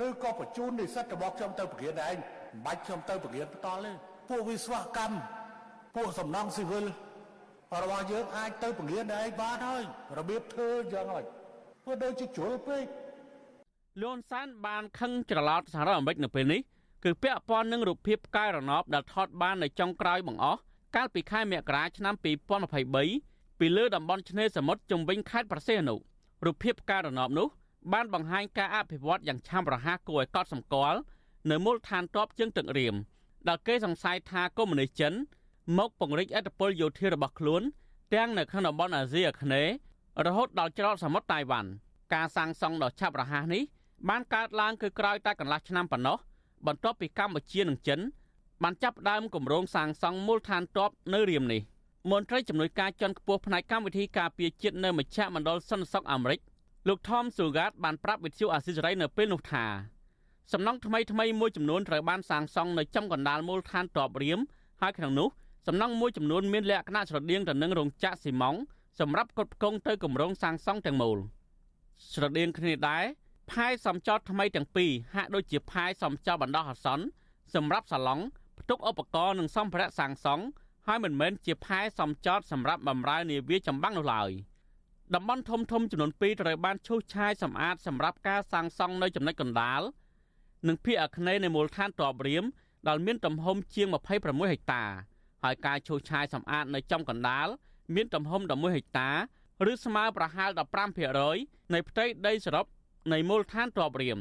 ឬក៏បញ្ជូននិស្សិតរបស់ខ្ញុំទៅពង្រៀនដែរមិនបាច់ខ្ញុំទៅពង្រៀនបន្តទេពួកវិស្វកម្មពួកសំណង់ស៊ីវិលរបស់យើងអាចទៅពង្រៀនដែរបានហើយរបៀបធ្វើយ៉ាងហើយធ្វើដូចជាជ្រុលពេក លន់សានបានខឹងច្រឡោតសហរដ្ឋអាមេរិកនៅពេលនេះគឺពាក់ព័ន្ធនឹងរូបភាពផ្កាយរណបដែលថតបាននៅចុងក្រោយបង្អស់កាលពីខែមករាឆ្នាំ2023ពីលើតំបន់ឆ្នេរសមុទ្រជុំវិញខេត្តប្រសេះនោះរូបភាពផ្កាយរណបនោះបានបង្ហាញការអភិវឌ្ឍយ៉ាងឆាប់រហ័សគួរឲ្យកត់សម្គាល់នៅមូលដ្ឋានទ័ពជើងទឹករៀមដែលគេសង្ស័យថាកុម្មុយនីសចិនមកពង្រីកឥទ្ធិពលយោធារបស់ខ្លួន ទាំងនៅក្នុងតំបន់អាស៊ីអាគ្នេយ៍រហូតដល់ច្រកសមុទ្រតៃវ៉ាន់ការសាងសង់ដ៏ឆាប់រហ័សនេះ បានកើតឡើងគឺក្រោយតែកន្លះឆ្នាំប៉ុណ្ណោះបន្ទាប់ពីកម្ពុជានិងចិនបានចាប់ផ្ដើមគម្រោងសាងសង់មូលដ្ឋានទ័ពនៅរៀមនេះមន្ត្រីជំនួយការជាន់ខ្ពស់ផ្នែកកម្មវិធីការពារជាតិនៅមជ្ឈមណ្ឌលសន្តិសុខអាមេរិកលោក Tom Sugat បានប្រាប់វិទ្យុអាស៊ីសេរីនៅពេលនោះថាសំណង់ថ្មីថ្មីមួយចំនួនត្រូវបានសាងសង់នៅចំកណ្ដាលមូលដ្ឋានទ័ពរៀមហើយក្នុងនោះសំណង់មួយចំនួនមានលក្ខណៈស្រដៀងទៅនឹងរោងចក្រស៊ីម៉ង់សម្រាប់គ្រប់គ្រងទៅគម្រោងសាងសង់ទាំងមូលស្រដៀងគ្នាដែរ ផែសំចតថ្មីទាំងពីរហាក់ដូចជាផែសំចតបណ្ដោះអាសន្នសម្រាប់សាឡុងផ្ទុកឧបករណ៍និងសម្ភារៈសាងសង់ហើយមិនមែនជាផែសំចតសម្រាប់បម្រើនាវាចម្បាំងនោះឡើយតំបន់ធំធំចំនួន2ត្រូវបានឈូសឆាយសម្អាតសម្រាប់ការសាងសង់នៅចំណុចកណ្ដាលនិងភាគអាគ្នេយ៍នៃមូលដ្ឋានតបរៀមដែលមានទំហំជាង26ហិកតាហើយការឈូសឆាយសម្អាតនៅចំកណ្ដាលមានទំហំ11ហិកតាឬស្មើប្រហែល15%នៃផ្ទៃដីសរុប នៃមូលដ្ឋានទ័ពរៀម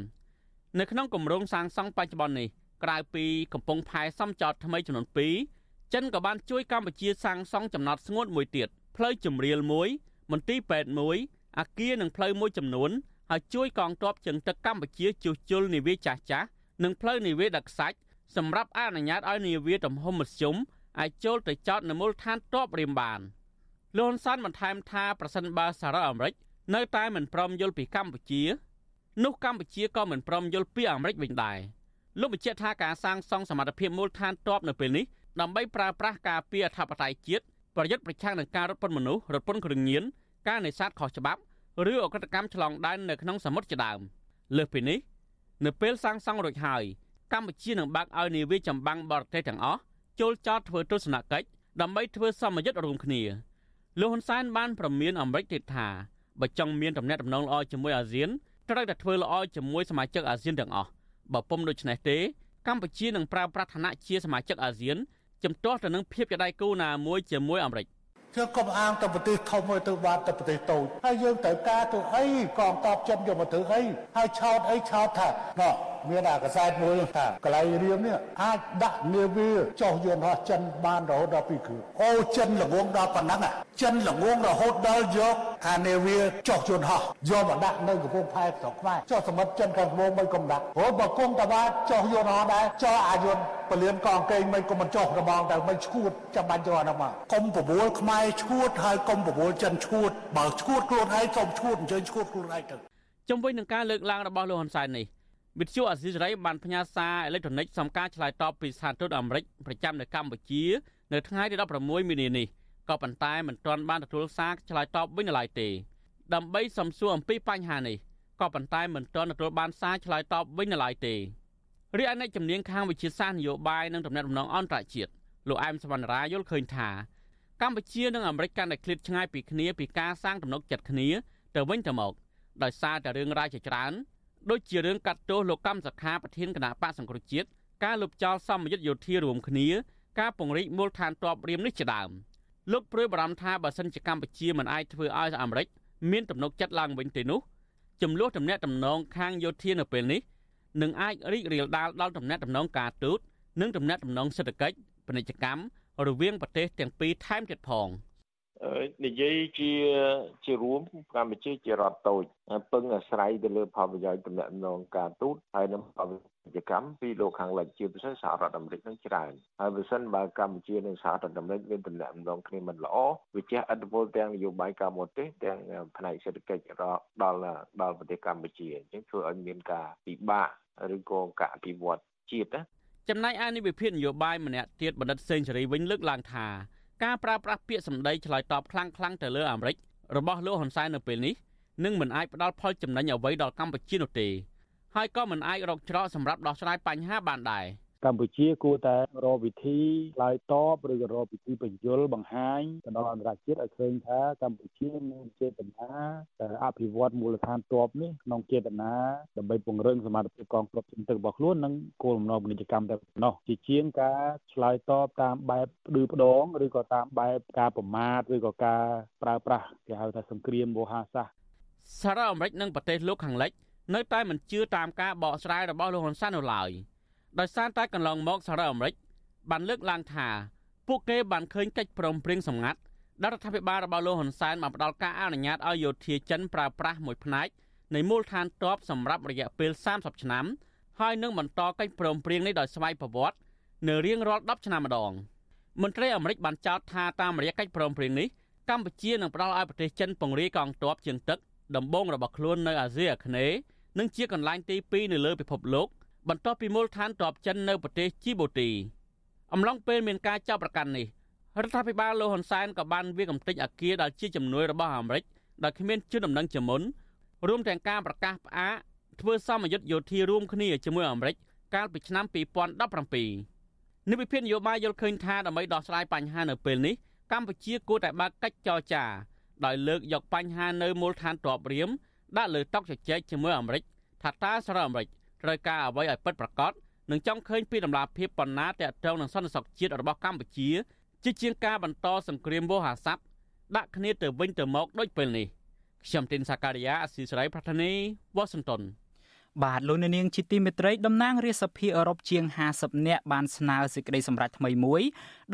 នៅក្នុងគម្រោងសាងសង់បច្ចុប្បន្ននេះក្រៅពីកំពង់ផែសំចតថ្មីចំនួន2ចិនក៏បានជួយកម្ពុជាសាងសង់ចំណតស្ងួតមួយទៀតផ្លូវជំរាលមួយមន្ទីរពេទ្យមួយអាគារនិងផ្លូវមួយចំនួនហើយជួយកងទ័ពជើងទឹកកម្ពុជាជួសជុលនាវាចាស់ចាស់និងផ្លូវនាវាដឹកខ្សាច់សម្រាប់អនុញ្ញាតឲ្យនាវាទំហំមធ្យមអាចចូលទៅចតនៅមូលដ្ឋានទ័ពរៀមបានលោកហ៊ុនសែនបន្ថែមថាប្រសិនបើសហរដ្ឋអាមេរិកនៅតែមិនព្រមយល់ពីកម្ពុជា នោះកម្ពុជាក៏មិនព្រមយល់ពីអាមេរិកវិញដែរលោកបញ្ជាក់ថាការសាងសង់សមត្ថភាពមូលដ្ឋានទ័ពនៅពេលនេះដើម្បីប្រើប្រាស់ការពារអធិបតេយ្យជាតិប្រយុទ្ធប្រឆាំងនឹងការរត់ពន្ធមនុស្សរត់ពន្ធគ្រឿងញៀនការនេសាទខុសច្បាប់ឬអក្រិតកម្មឆ្លងដែននៅក្នុងសមុទ្រជាដើមលើសពីនេះនៅពេលសាងសង់រួចហើយកម្ពុជានឹងបើកឲ្យនាវាចម្បាំងបរទេសទាំងអស់ចូលចតធ្វើទស្សនកិច្ចដើម្បីធ្វើសមយុទ្ធរួមគ្នាលោកហ៊ុនសែនបានប្រមានអាមេរិកទៀតថាបើចង់មានទំនាក់ទំនងល្អជាមួយអាស៊ាន ត្រូវតែធ្វើល្អជាមួយសមាជិកអាស៊ានទាំងអស់បើពុំដូច្នេះទេកម្ពុជានឹងប្រើប្រាស់ឋានៈជាសមាជិកអាស៊ានជំទាស់ទៅនឹងភាពជាដៃគូណាមួយជាមួយអាមេរិកយើងកុំអាងទៅប្រទេសធំទៅទៅបានទៅប្រទេសតូចហើយយើងត្រូវការទៅអីកងតបចិនយកមកធ្វើអីហើយឆោតអីឆោតថាណោះ មានអាកសែតមួយថាកន្លែងរៀមនេះអាចដាក់នាវាចុះយន្តហោះចិនបានរហូតដល់2គ្រឿងអូចិនល្ងងដល់ប៉ុណ្ណឹងចិនល្ងងរហូតដល់យកអានាវាចុះយន្តហោះយកមកដាក់នៅកំពង់ផែស្រុកខ្មែរចុះសមុទ្រចិនខាងត្បូងមិនកំដាក់អូបើគង់តាបាចុះយន្តហោះដែរចុះអាយន្តពលានកងកេងមិនក៏មិនចុះរបងតែមិនឈួតចាំបាច់យកអានោះមកកុំប្រមូលខ្មែរឈួតហើយកុំប្រមូលចិនឈួតបើឈួតខ្លួនឯងសូមឈួតអញ្ជើញឈួតខ្លួនឯងទៅជំវិញនឹងការលើកឡើងរបស់លោកហ៊ុនសែននេះ វិទ្យុអាស៊ីសេរីបានផ្ញើសារអេឡិចត្រូនិកសំការឆ្លើយតបពីស្ថានទូតអាមេរិកប្រចាំនៅកម្ពុជា នៅថ្ងៃទី16មីនានេះក៏ប៉ុន្តែមិនទាន់បានទទួលសារឆ្លើយតបវិញនៅឡើយទេដើម្បីសំសួរអំពីបញ្ហានេះក៏ប៉ុន្តែមិនទាន់ទទួលបានសារឆ្លើយតបវិញនៅឡើយទេរីឯអ្នកជំនាញខាងវិទ្យាសាស្ត្រនយោបាយនិងទំនាក់ទំនងអន្តរជាតិលោកអែមសវណ្ណរាយល់ឃើញថាកម្ពុជានិងអាមេរិកកាន់តែឃ្លាតឆ្ងាយពីគ្នាពីការសាងទំនុកចិត្តគ្នាទៅវិញទៅមកដោយសារតែរឿងរ៉ាវជាច្រើន ដូចជារឿងកាត់ទោសលោកកម្មសខាប្រធានគណៈបកសង្គ្រោះជាតិការលុបចោលសម្ពយុទ្ធយោធារួមគ្នា ការពង្រីកមូលដ្ឋានទ័ពរៀមនេះជាដើមលោកព្រួយបារម្ភថាបើសិនជាកម្ពុជាមិនអាចធ្វើឲ្យអាមេរិកមានទំនុកចិត្តឡើងវិញទេនោះចំនួនតំណែងតំណងខាងយោធានៅពេលនេះនឹងអាចរីករាលដាលដល់តំណែងតំណងការទូតនិងតំណែងតំណងសេដ្ឋកិច្ចពាណិជ្ជកម្មរវាងប្រទេសទាំងពីរថែមទៀតផង។ និយាយជាជារួមកម្ពុជាជារដ្ឋតូចពឹងអាស្រ័យទៅលើផលប្រយោជន៍តំណែងការទូតហើយនឹងផលពាណិជ្ជកម្មពីលោកខាងលិចជាពិសេសសហរដ្ឋអាមេរិកនឹងច្រើនហើយបើសិនបើកម្ពុជានិងសហរដ្ឋអាមេរិកមានតំណែងគ្នាមិនល្អវាជះឥទ្ធិពលទាំងនយោបាយការមកទេសទាំងផ្នែកសេដ្ឋកិច្ចដល់ដល់ប្រទេសកម្ពុជាអញ្ចឹងធ្វើឲ្យមានការពិបាកឬក៏ការអភិវឌ្ឍជាតិណាចំណែកឯនិវិភាគនយោបាយម្នាក់ទៀតបណ្ឌិតសេងសេរីវិញលើកឡើងថា ការប្រើប្រាស់ពាក្យសម្ដីឆ្លើយតបខ្លាំងៗទៅលើអាមេរិករបស់លោកហ៊ុនសែននៅពេលនេះនឹងមិនអាចផ្ដល់ផលចំណេញអ្វីដល់កម្ពុជានោះទេហើយក៏មិនអាចរកច្រកសម្រាប់ដោះស្រាយបញ្ហាបានដែរ។ កម្ពុជាគួរតែរកវិធីឆ្លើយតបឬក៏រកវិធីបញ្យលបង្ហាញទៅដល់អន្តរជាតិឲ្យឃើញថាកម្ពុជាមានចេតនាអភិវឌ្ឍមូលដ្ឋានទ័ពនេះក្នុងចេតនាដើម្បីពង្រឹងសមត្ថភាពកងទ័ពជើងទឹករបស់ខ្លួននិងគោលបំណងពាណិជ្ជកម្មតែប៉ុណ្ណោះជាជាងការឆ្លើយតបតាមបែបផ្ដឺផ្ដងឬក៏តាមបែបការប្រមាថឬក៏ការប្រើប្រាស់គេហៅថាសង្គ្រាមវោហារសាស្ត្រសារ៉ាអាមេរិកនិងប្រទេសលោកខាងលិចនៅតែមិនជឿតាមការបកស្រាយរបស់លោកហ៊ុនសែននៅឡើយ។ ដោយសារតែកន្លងមកសហរដ្ឋអាមេរិកបានលើកឡើងថាពួកគេបានឃើញកិច្ចព្រមព្រៀងសម្ងាត់ដែលរដ្ឋាភិបាលរបស់លោកហ៊ុនសែនបានផ្ដល់ការអនុញ្ញាតឲ្យយោធាចិនប្រើប្រាស់មួយផ្នែកនៃមូលដ្ឋានទ័ពសម្រាប់រយៈពេល30ឆ្នាំហើយនឹងបន្តកិច្ចព្រមព្រៀងនេះដោយស្វ័យប្រវត្តិនៅរៀងរាល់10ឆ្នាំម្ដងមន្ត្រីអាមេរិកបានចោទថាតាមរយៈកិច្ចព្រមព្រៀងនេះកម្ពុជានឹងផ្ដល់ឲ្យប្រទេសចិនពង្រាយកងទ័ពជើងទឹកដំបូងរបស់ខ្លួននៅអាស៊ីអាគ្នេយ៍និងជាកន្លែងទី2នៅលើពិភពលោក បន្ទាប់ពីមូលដ្ឋានទ័ពចិននៅប្រទេសជីបូទីអំឡុងពេលមានការចាប់ប្រកាន់នេះរដ្ឋាភិបាលលោកហ៊ុនសែនក៏បានវាកំទេចអាគារដែលជាជំនួយរបស់អាមេរិកដោយគ្មានជឿដំណឹងជាមុនរួមទាំងការប្រកាសផ្អាកធ្វើសមយុទ្ធយោធារួមគ្នាជាមួយអាមេរិកកាលពីឆ្នាំ2017និវិភាននយោបាយយល់ឃើញថាដើម្បីដោះស្រាយបញ្ហានៅពេលនេះកម្ពុជាគួរតែបើកកិច្ចចរចាដោយលើកយកបញ្ហានៅមូលដ្ឋានទ័ពរៀមដាក់លើតុជជែកជាមួយអាមេរិកថាតើសារ៉ាអាមេរិក ត្រូវការអ្វីឲ្យពិតប្រាកដនិងចង់ឃើញពីដំណាភាពបណ្ណាតាក់ទងនឹងសន្តិសុខជាតិរបស់កម្ពុជាជាជាងការបន្តសង្គ្រាមវោហារស័ព្ទដាក់គ្នាទៅវិញទៅមកដូចពេលនេះខ្ញុំទីនសាការីយ៉ាអស៊ីសេរីប្រធានីវ៉ាស៊ីនតោន បាទលោកនាងជាទីមេត្រីតំណាងរាជសភាអឺរ៉ុបជាង50នាក់បានស្នើសេចក្តីសម្រេចថ្មីមួយ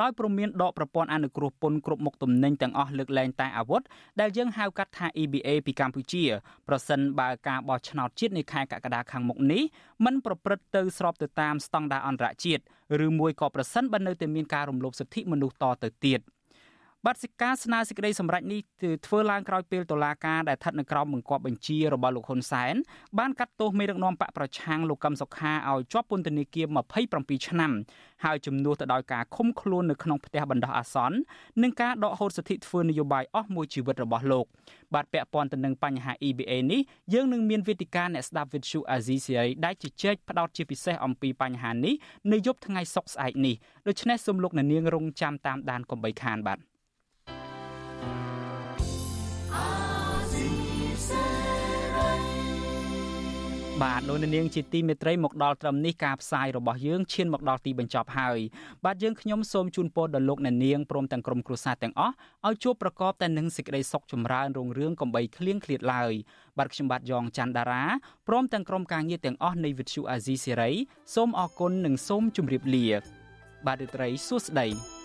ដោយព្រមានដកប្រព័ន្ធអនុគ្រោះពន្ធគ្រប់មុខទំនិញទាំងអស់លើកលែងតែអាវុធដែលយើងហៅកាត់ថា EBA ពីកម្ពុជាប្រសិនបើការបោះឆ្នោតជាតិនៅខែកក្កដាខាងមុខនេះមិនប្រព្រឹត្តទៅស្របទៅតាមស្តង់ដារអន្តរជាតិឬមួយក៏ប្រសិនបើនៅតែមានការរំលោភសិទ្ធិមនុស្សតទៅទៀត។ បាត់សិកាស្នើសេចក្តីសម្រេចនេះធ្វើឡើងក្រោយពេលតុលាការដែលស្ថិតនៅក្រោមបង្គាប់បញ្ជារបស់លោកហ៊ុនសែនបានកាត់ទោសមេដឹកនាំបកប្រឆាំងលោកកឹមសុខាឲ្យជាប់ពន្ធនាគារ27ឆ្នាំហើយជំនួសទៅដោយការឃុំខ្លួននៅក្នុងផ្ទះបណ្ដោះអាសន្ននិងការដកហូតសិទ្ធិធ្វើនយោបាយអស់មួយជីវិតរបស់លោកបាទពាក់ព័ន្ធទៅនឹងបញ្ហា EBA នេះយើងនឹងមានវេទិកាអ្នកស្ដាប់វិទ្យុអាស៊ីសេរីដែលជជែកផ្ដោតជាពិសេសអំពីបញ្ហានេះនៅយប់ថ្ងៃសុក្រស្អែកនេះដូច្នេះសូមលោកអ្នកនាងរងចាំតាមដានកុំបីខានបាទ បាទលោកនាងជាទីមេត្រីមកដល់ត្រឹមនេះការផ្សាយរបស់យើងឈានមកដល់ទីបញ្ចប់ហើយបាទយើងខ្ញុំសូមជូនពរដល់លោកអ្នកនាងព្រមទាំងក្រុមគ្រួសារទាំងអស់ឲ្យជួបប្រកបតែនឹងសេចក្តីសុខចម្រើនរុងរឿងកំបីគ្លៀងគ្លាតឡើយបាទខ្ញុំបាទយ៉ងច័ន្ទដារាព្រមទាំងក្រុមការងារទាំងអស់នៃវិទ្យុអាស៊ីសេរីសូមអរគុណនិងសូមជម្រាបលា បាទរីត្រីសួស្តី